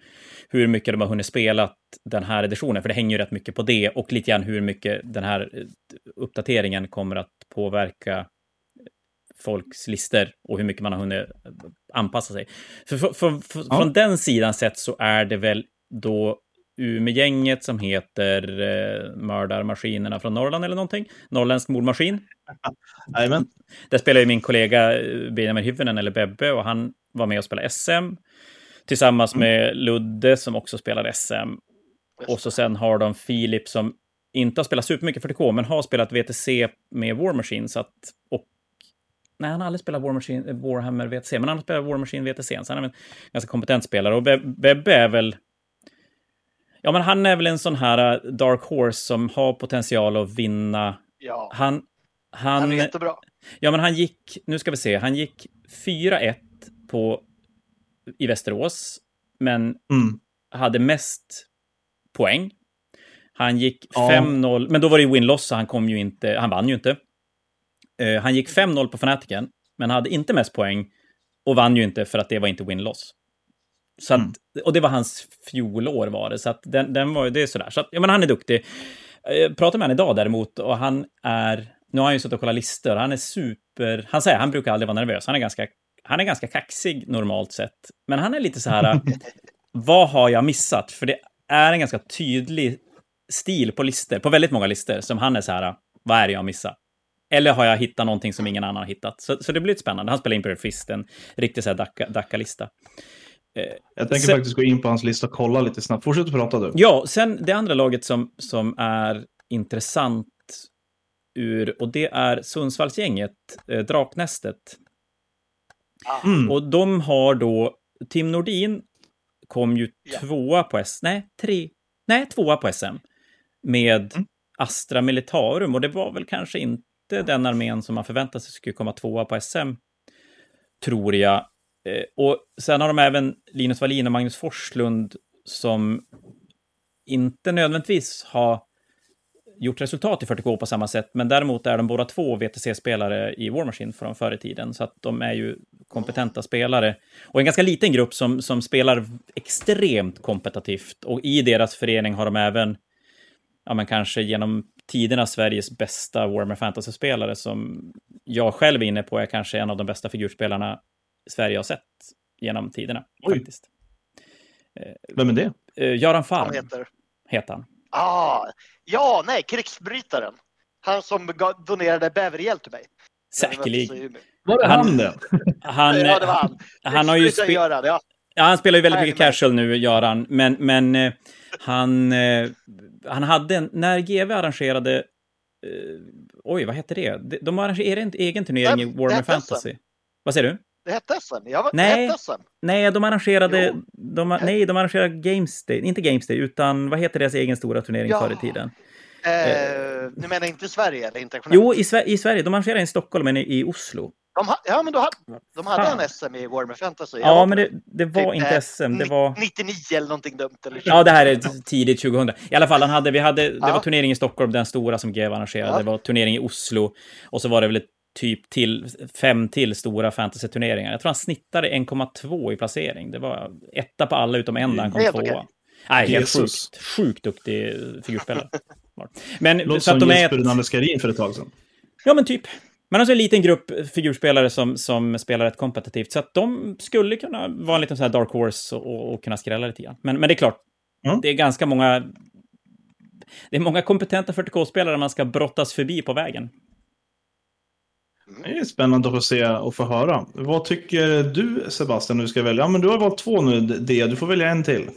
S1: hur mycket de har hunnit spela den här editionen, för det hänger ju rätt mycket på det, och lite grann hur mycket den här eh, uppdateringen kommer att påverka folks lister och hur mycket man har hunnit anpassa sig. För, för, för, för,
S2: Ja.
S1: Från den sidan sett så är det väl då Umeå-gänget som heter eh, Mördarmaskinerna från Norrland eller någonting. Norrländsk mordmaskin.
S2: Jajamän.
S1: Där spelar ju min kollega eh, Benjamin Hyvönen, eller Bebbe, och han var med och spelade SM. Tillsammans med Ludde som också spelar SM. Och så sen har de Filip som inte har spelat supermycket 40K, men har spelat VTC med War Machine. Så att, och, nej, han har aldrig spelat War Machine, Warhammer VTC, men han har spelat War Machine VTC. Så han är en ganska kompetent spelare. Och Be- Bebbe är väl... Ja, men han är väl en sån här eh, Dark Horse som har potential att vinna.
S3: Ja,
S1: Han...
S3: han
S1: Han,
S3: är jättebra.
S1: Ja, men han gick, nu ska vi se, han gick 4-1 på, i Västerås, men
S2: Mm.
S1: hade mest poäng. Han gick
S2: Ja.
S1: 5-0, men då var det ju win-loss, så han kom ju inte, han vann ju inte. Eh, han gick 5-0 på Fanatiken, men hade inte mest poäng och vann ju inte för att det var inte win-loss. Så att,
S2: Mm.
S1: Och det var hans fjolår var det, så att den, den var ju, det är sådär. Så att, ja, men han är duktig. Jag pratade med honom idag däremot och han är, nu har han ju suttit och kollat listor, han är super, han säger han brukar aldrig vara nervös, han är ganska, han är ganska kaxig normalt sett. Men han är lite så här, vad har jag missat? För det är en ganska tydlig stil på listor, på väldigt många listor, som han är så här, vad är det jag missat? Eller har jag hittat någonting som ingen annan har hittat? Så, så det blir lite spännande. Han spelar Imperial Fist, en riktig Dacca-lista.
S2: Jag tänker
S1: Sen-
S2: faktiskt gå in på hans lista och kolla lite snabbt. Fortsätt prata du.
S1: Ja, sen det andra laget som, som är intressant ur, och det är Sundsvallsgänget, eh, Draknästet.
S2: Mm.
S1: Och de har då, Tim Nordin kom ju
S3: Ja.
S1: tvåa på S, nej, tre, nej, tvåa på SM med
S2: Mm.
S1: Astra Militarum och det var väl kanske inte den armén som man förväntade sig skulle komma tvåa på SM, tror jag. Eh, och sen har de även Linus Wallin och Magnus Forslund som inte nödvändigtvis har gjort resultat i 40K på samma sätt, men däremot är de båda två VTC-spelare i War Machine från förr i tiden, så att de är ju kompetenta spelare. Och en ganska liten grupp som, som spelar extremt kompetitivt, och i deras förening har de även, ja men kanske genom tiderna Sveriges bästa Warhammer Fantasy-spelare, som jag själv är inne på är kanske en av de bästa figurspelarna Sverige har sett genom tiderna,
S2: Oj.
S1: faktiskt.
S2: Vem är det?
S1: Eh, Göran
S3: Han
S1: Farm
S3: heter.
S1: heter han.
S3: Ah, ja, nej, krigsbrytaren. Han som donerade bäverhjälp till mig.
S1: Säkerligen.
S2: Var det
S1: Han-
S2: han det?
S1: Han,
S3: Ja, det var han.
S1: han har ju spe-
S3: Göran, ja.
S1: Ja, han spelar ju väldigt
S3: Nej,
S1: mycket casual nu, Göran. Men, men eh, han, eh, han hade en, när GV arrangerade, eh, oj, vad hette det? De, de arrangerade en egen turnering i Warhammer Fantasy. Vad säger du?
S3: Det hette SM. Jag var,
S1: Nej.
S3: SM.
S1: Nej, de arrangerade,
S3: Jo.
S1: de, nej, de arrangerade Games Day, inte Games Day, utan vad heter deras egen stora turnering
S3: Ja.
S1: förr i tiden?
S3: Eh, du menar inte Sverige eller internationellt?
S1: Jo, i, Sver- i Sverige, de arrangerade i Stockholm, men i, i Oslo.
S3: De, ha, ja, men då hade, de hade en SM i Warhammer Fantasy. Jag
S1: Ja, men det, det var
S3: Typ,
S1: inte
S3: eh,
S1: SM, det var...
S3: 99 eller någonting dumt. Eller
S1: Ja, det här är tidigt 2000. I alla fall, han hade, vi hade, det
S3: Ja.
S1: var turnering i Stockholm, den stora som GW arrangerade.
S3: Ja.
S1: Det var turnering i Oslo. Och så var det väl ett typ till, fem till stora fantasy-turneringar. Jag tror han snittade 1,2 i placering. Det var etta på alla utom en där han kom
S3: Helt
S1: tvåa.
S3: okej.
S1: Nej, helt sjukt. Sjukt duktig figurspelare. Men
S2: Låter
S1: så att
S2: som
S1: de är...
S2: Jesper Nandeskarin för ett tag sedan.
S1: Ja, men typ. Man har så en liten grupp figurspelare som, som spelar rätt kompetitivt, så att de skulle kunna vara en liten sån här dark horse och, och, och kunna skrälla lite grann. Men, men det är klart,
S2: Mm.
S1: det är ganska många... Det är många kompetenta 40K-spelare man ska brottas förbi på vägen.
S2: Det är spännande att få se och få höra. Vad tycker du Sebastian du ska välja? Ja, men du har valt två nu, D. Du får välja en till.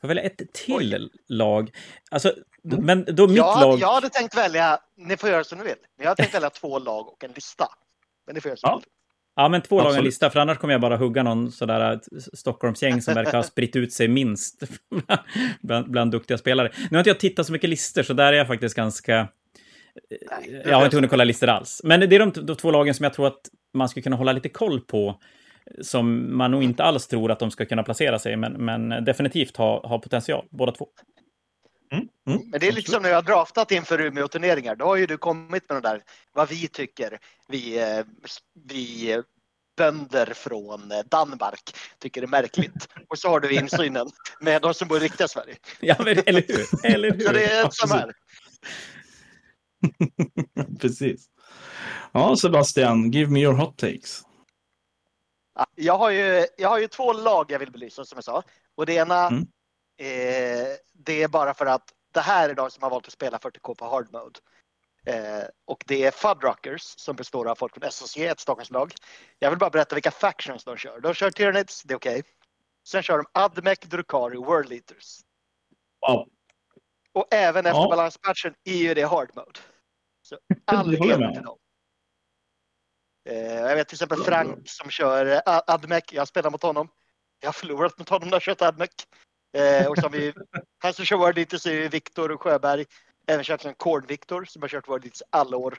S1: Jag väljer ett till lag. Alltså,
S2: Mm.
S1: men då mitt
S3: jag,
S1: lag...
S3: jag hade tänkt välja, ni får göra som ni vill, men jag hade tänkt välja två lag och en lista. Men ni får göra som
S2: Ja.
S3: ni vill.
S1: Ja, men två lag en
S2: Absolut.
S1: lista, för annars kommer jag bara hugga någon sådär Stockholmsgäng som verkar ha spritt ut sig minst bland, bland duktiga spelare. Nu har inte jag tittat så mycket listor, så där är jag faktiskt ganska...
S3: Nej,
S1: Jag har inte hunnit kolla listor alls. Men det är de, de två lagen som jag tror att man skulle kunna hålla lite koll på, som man nog inte alls tror att de ska kunna placera sig, men, men definitivt ha, ha potential, båda två.
S2: Mm. Mm.
S3: Men det är liksom när jag har draftat inför Umeå-turneringar, då har ju du kommit med de där, vad vi tycker, vi, eh, vi eh, bönder från eh, Danmark tycker är märkligt. Och så har du insynen med de som bor i riktiga Sverige.
S1: Ja, men, eller hur? Eller hur?
S3: Så det är som här.
S2: Precis. Ja, Sebastian, give me your hot takes.
S3: Ja, Jag har, ju, jag har ju två lag jag vill belysa som jag sa. Och det ena
S2: Mm.
S3: eh, det är bara för att det här är de som har valt att spela 40K på hard mode. Eh, och det är Fuddruckers som består av folk från SSG, ett Stockholmslag. Jag vill bara berätta vilka factions de kör. De kör Tyranids, det är okej. Sen kör de Admec, Drukari, World Eaters.
S2: Wow.
S3: Och även efter
S2: Ja.
S3: balanspatchen är ju det hard mode. Så all heder till dem. Eh, jag vet till exempel Frank som kör eh, Admec. Jag spelar mot honom. Jag har förlorat mot honom när jag kört Admec. Eh, och så har vi, han som kör World Eaters är Viktor Sjöberg. Även kört en Korn Viktor som har kört World Eaters alla år.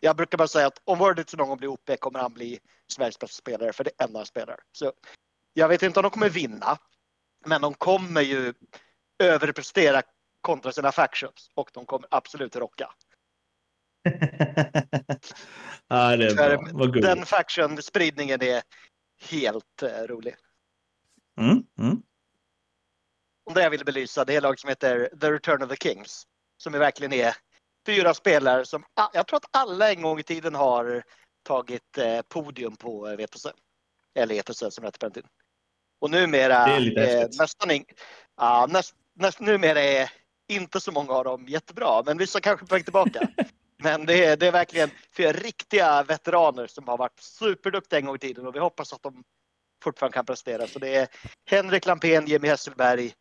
S3: Jag brukar bara säga att om World Eaters någon gång blir OP kommer han bli Sveriges bästa spelare för det är en han spelar. Så jag vet inte om de kommer vinna. Men de kommer ju överprestera kontra sina factions och de kommer absolut rocka.
S2: ja, det är bra. Vad gulligt.
S3: Den faction-spridningen är helt eh, rolig.
S2: Mm. Mm.
S3: Det jag vill belysa det är lag som heter The Return of the Kings. Som är verkligen är fyra spelare som jag tror att alla en gång i tiden har tagit eh, podium på eh, VTC. Eller ETC som det hette på den tiden. Och numera eh, nästan ing, ja, näst, näst, numera är inte så många av dem jättebra, men vissa kanske på väg tillbaka. men det är, det är verkligen fyra riktiga veteraner som har varit superduktiga en gång i tiden och vi hoppas att de fortfarande kan prestera. Så det är Henrik Lampén, Jimmy Hesselberg,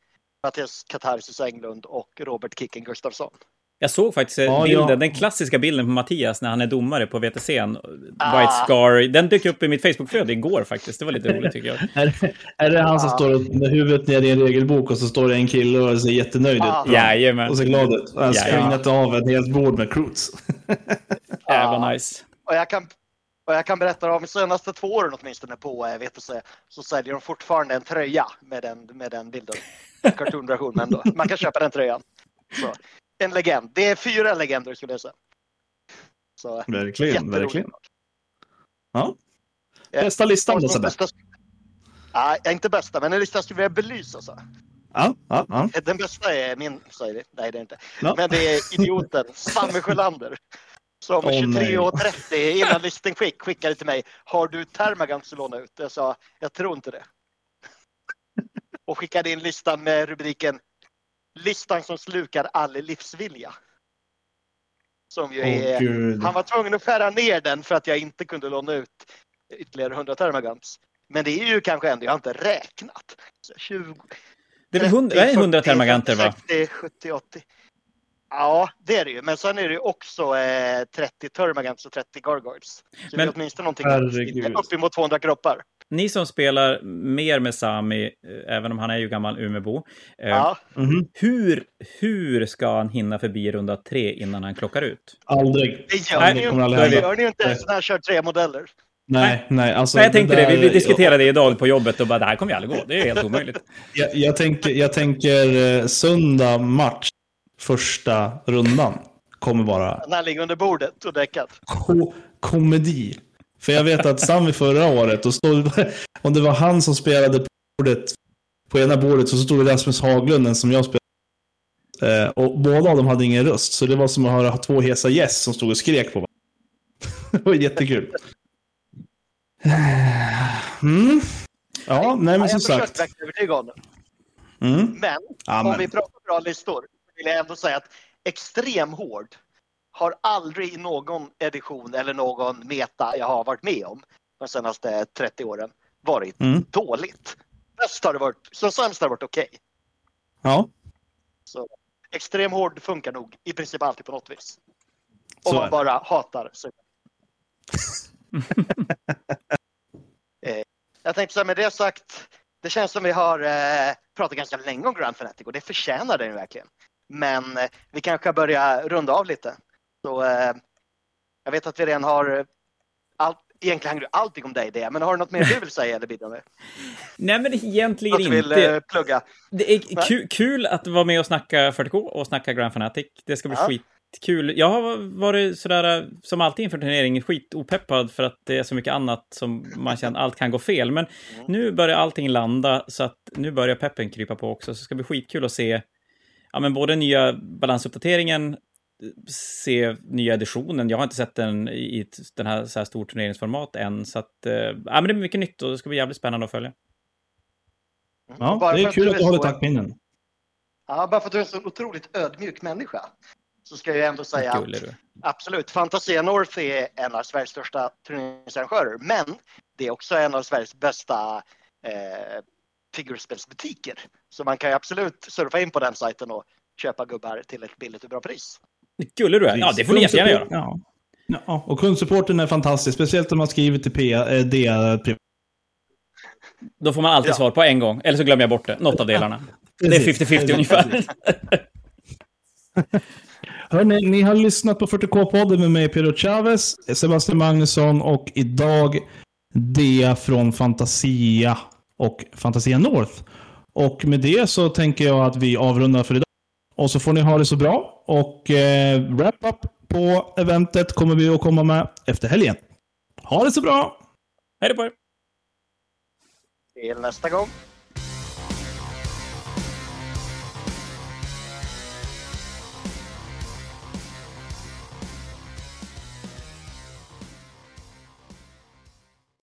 S3: Mattias Katarsis Englund och Robert Kicken Gustafsson.
S1: Jag såg faktiskt eh,
S2: Ja,
S1: bilden,
S2: ja.
S1: den klassiska bilden på Mattias när han är domare på VTC'n.
S3: Ah.
S1: White Scar. Den dök upp i mitt Facebookflöde igår faktiskt. Det var lite roligt tycker jag.
S2: Är, är det han som
S3: Ja.
S2: står med huvudet ner i en regelbok och så står det en kille och ser jättenöjd
S3: Ja.
S2: ut?
S1: Jajamän.
S2: Och ser glad ut. Han
S1: Ja, ja.
S2: springat av ett helt bord med Croots.
S1: Jävla nice.
S3: Och jag kan, och jag kan berätta om de senaste två åren åtminstone på eh, VTC så säljer de fortfarande en tröja med den, med den bilden. En Cartoonversion, men då. Man kan köpa den tröjan. Så, en legend. Det är fyra legender skulle jag säga. Så,
S2: Verkligen, verkligen. Ja. Bästa listan då Sebbe?
S3: Nej, inte bästa, men en lista skulle jag belysa. Så.
S2: Ja, ja, ja.
S3: Den bästa är min, säger vi. Nej, det är inte.
S2: Ja.
S3: Men det är idioten Samme Sjölander. Som
S2: Åh,
S3: 23.30 innan listan skick skickade till mig. Har du Termagants att låna ut? Jag sa, jag tror inte det. Och skickade in listan med rubriken listan som slukar all livsvilja. Som ju är,
S2: gud.
S3: han var tvungen att skära ner den för att jag inte kunde låna ut ytterligare 100 termagants. Men det är ju kanske ändå, jag har inte räknat. Så 20,
S1: Det är väl 100,
S3: 30,
S1: 100
S3: 40,
S1: termaganter, va?
S3: 60, 70, 80. Ja, det är det ju. Men sen är det också eh, 30 termagants och 30 gargoyles. Så det
S1: Men-
S3: är åtminstone någonting uppemot 200 kroppar.
S1: Ni som spelar mer med Sami, eh, även om han är ju gammal Umebo, eh,
S3: Ja.
S2: Mhm.
S1: hur, hur ska han hinna förbi runda tre innan han klockar ut?
S2: Aldrig.
S3: Det gör ni
S2: det
S3: inte.
S2: aldrig
S3: Det gör ni ju inte ens när jag kör tre modeller.
S2: Nej, nej. Alltså,
S1: Nej, jag tänkte det, vi, vi
S2: där-
S1: diskuterade det idag på jobbet och bara det här kommer ju aldrig gå, det är helt omöjligt.
S2: Jag, jag, tänker, jag tänker eh, söndag match, första rundan, kommer vara
S3: När han ligger under bordet och däckat.
S2: ko komedi. För jag vet att Sami förra året, och stod, om det var han som spelade på bordet, på ena bordet, så stod Rasmus Haglund, den som jag spelade. Eh, och båda av dem hade ingen röst, så det var som att höra två hesa gäss som stod och skrek på varandra. det var jättekul. Mm. Ja, nej men som
S3: jag försökte
S2: sagt.
S3: verkligen övertyga honom.
S2: Mm.
S3: Men
S2: Ja,
S3: om vi pratar bra listor vill jag ändå säga att extrem hård har aldrig i någon edition eller någon meta jag har varit med om de senaste 30 åren varit
S2: Mm.
S3: dåligt. Bäst har det varit, som sämst har det varit okej.
S2: Ja,
S3: Extrem hård funkar nog i princip alltid på något vis.
S2: Så
S3: Om man bara hatar sig. eh, jag tänkte så här, med det sagt, det känns som vi har eh, pratat ganska länge om Grand Fanatic och det förtjänar den verkligen. Men eh, vi kanske börjar runda av lite. Så, eh, jag vet att vi redan har allt, egentligen handlar ju allting om dig det, men har du något mer du vill säga eller bidra med?
S1: Nej, men egentligen
S3: Något du vill
S1: inte.
S3: eh, plugga?
S1: Det är ku- kul att vara med och snacka 40K och snacka Grand Fanatic. Det ska bli
S3: Ja.
S1: skitkul. Jag har varit sådär, som alltid inför turneringen, skitopeppad för att det är så mycket annat som man känner allt kan gå fel. Men
S3: Mm.
S1: nu börjar allting landa så att nu börjar peppen krypa på också. Så det ska bli skitkul att se ja, men både nya balansuppdateringen, se nya editionen. Jag har inte sett den i ett, den här, så här stor turneringsformat än. Så att, eh, ja, men det är mycket nytt och det ska bli jävligt spännande att följa.
S2: ja
S3: Bara
S2: det
S3: för
S2: är kul att du håller taktpinnen.
S3: Ja, bara för att du är en så otroligt ödmjuk människa så ska jag ändå säga att absolut, Fantasia North är en av Sveriges största turneringsarrangörer, men det är också en av Sveriges bästa eh, figurspelsbutiker. Så man kan ju absolut surfa in på den sajten och köpa gubbar till ett billigt och bra pris.
S1: Gullig du är. Ja, det får ni jättegärna göra.
S2: Ja. Ja, och kundsupporten är fantastisk, speciellt om man skriver till P, eh, D,
S1: Då får man alltid
S3: Ja.
S1: svar på en gång, eller så glömmer jag bort det. Något av delarna. Det är
S2: Precis.
S1: 50-50 ungefär.
S2: Hörrni, ni har lyssnat på 40K-podden med mig, Pedro Chavez, Sebastian Magnusson och idag Dea från Fantasia och Fantasia North. Och med det så tänker jag att vi avrundar för idag. Och så får ni ha det så bra. Och eh, wrap-up på eventet kommer vi att komma med efter helgen. Ha det så bra!
S1: Hej då på er!
S3: Till nästa gång.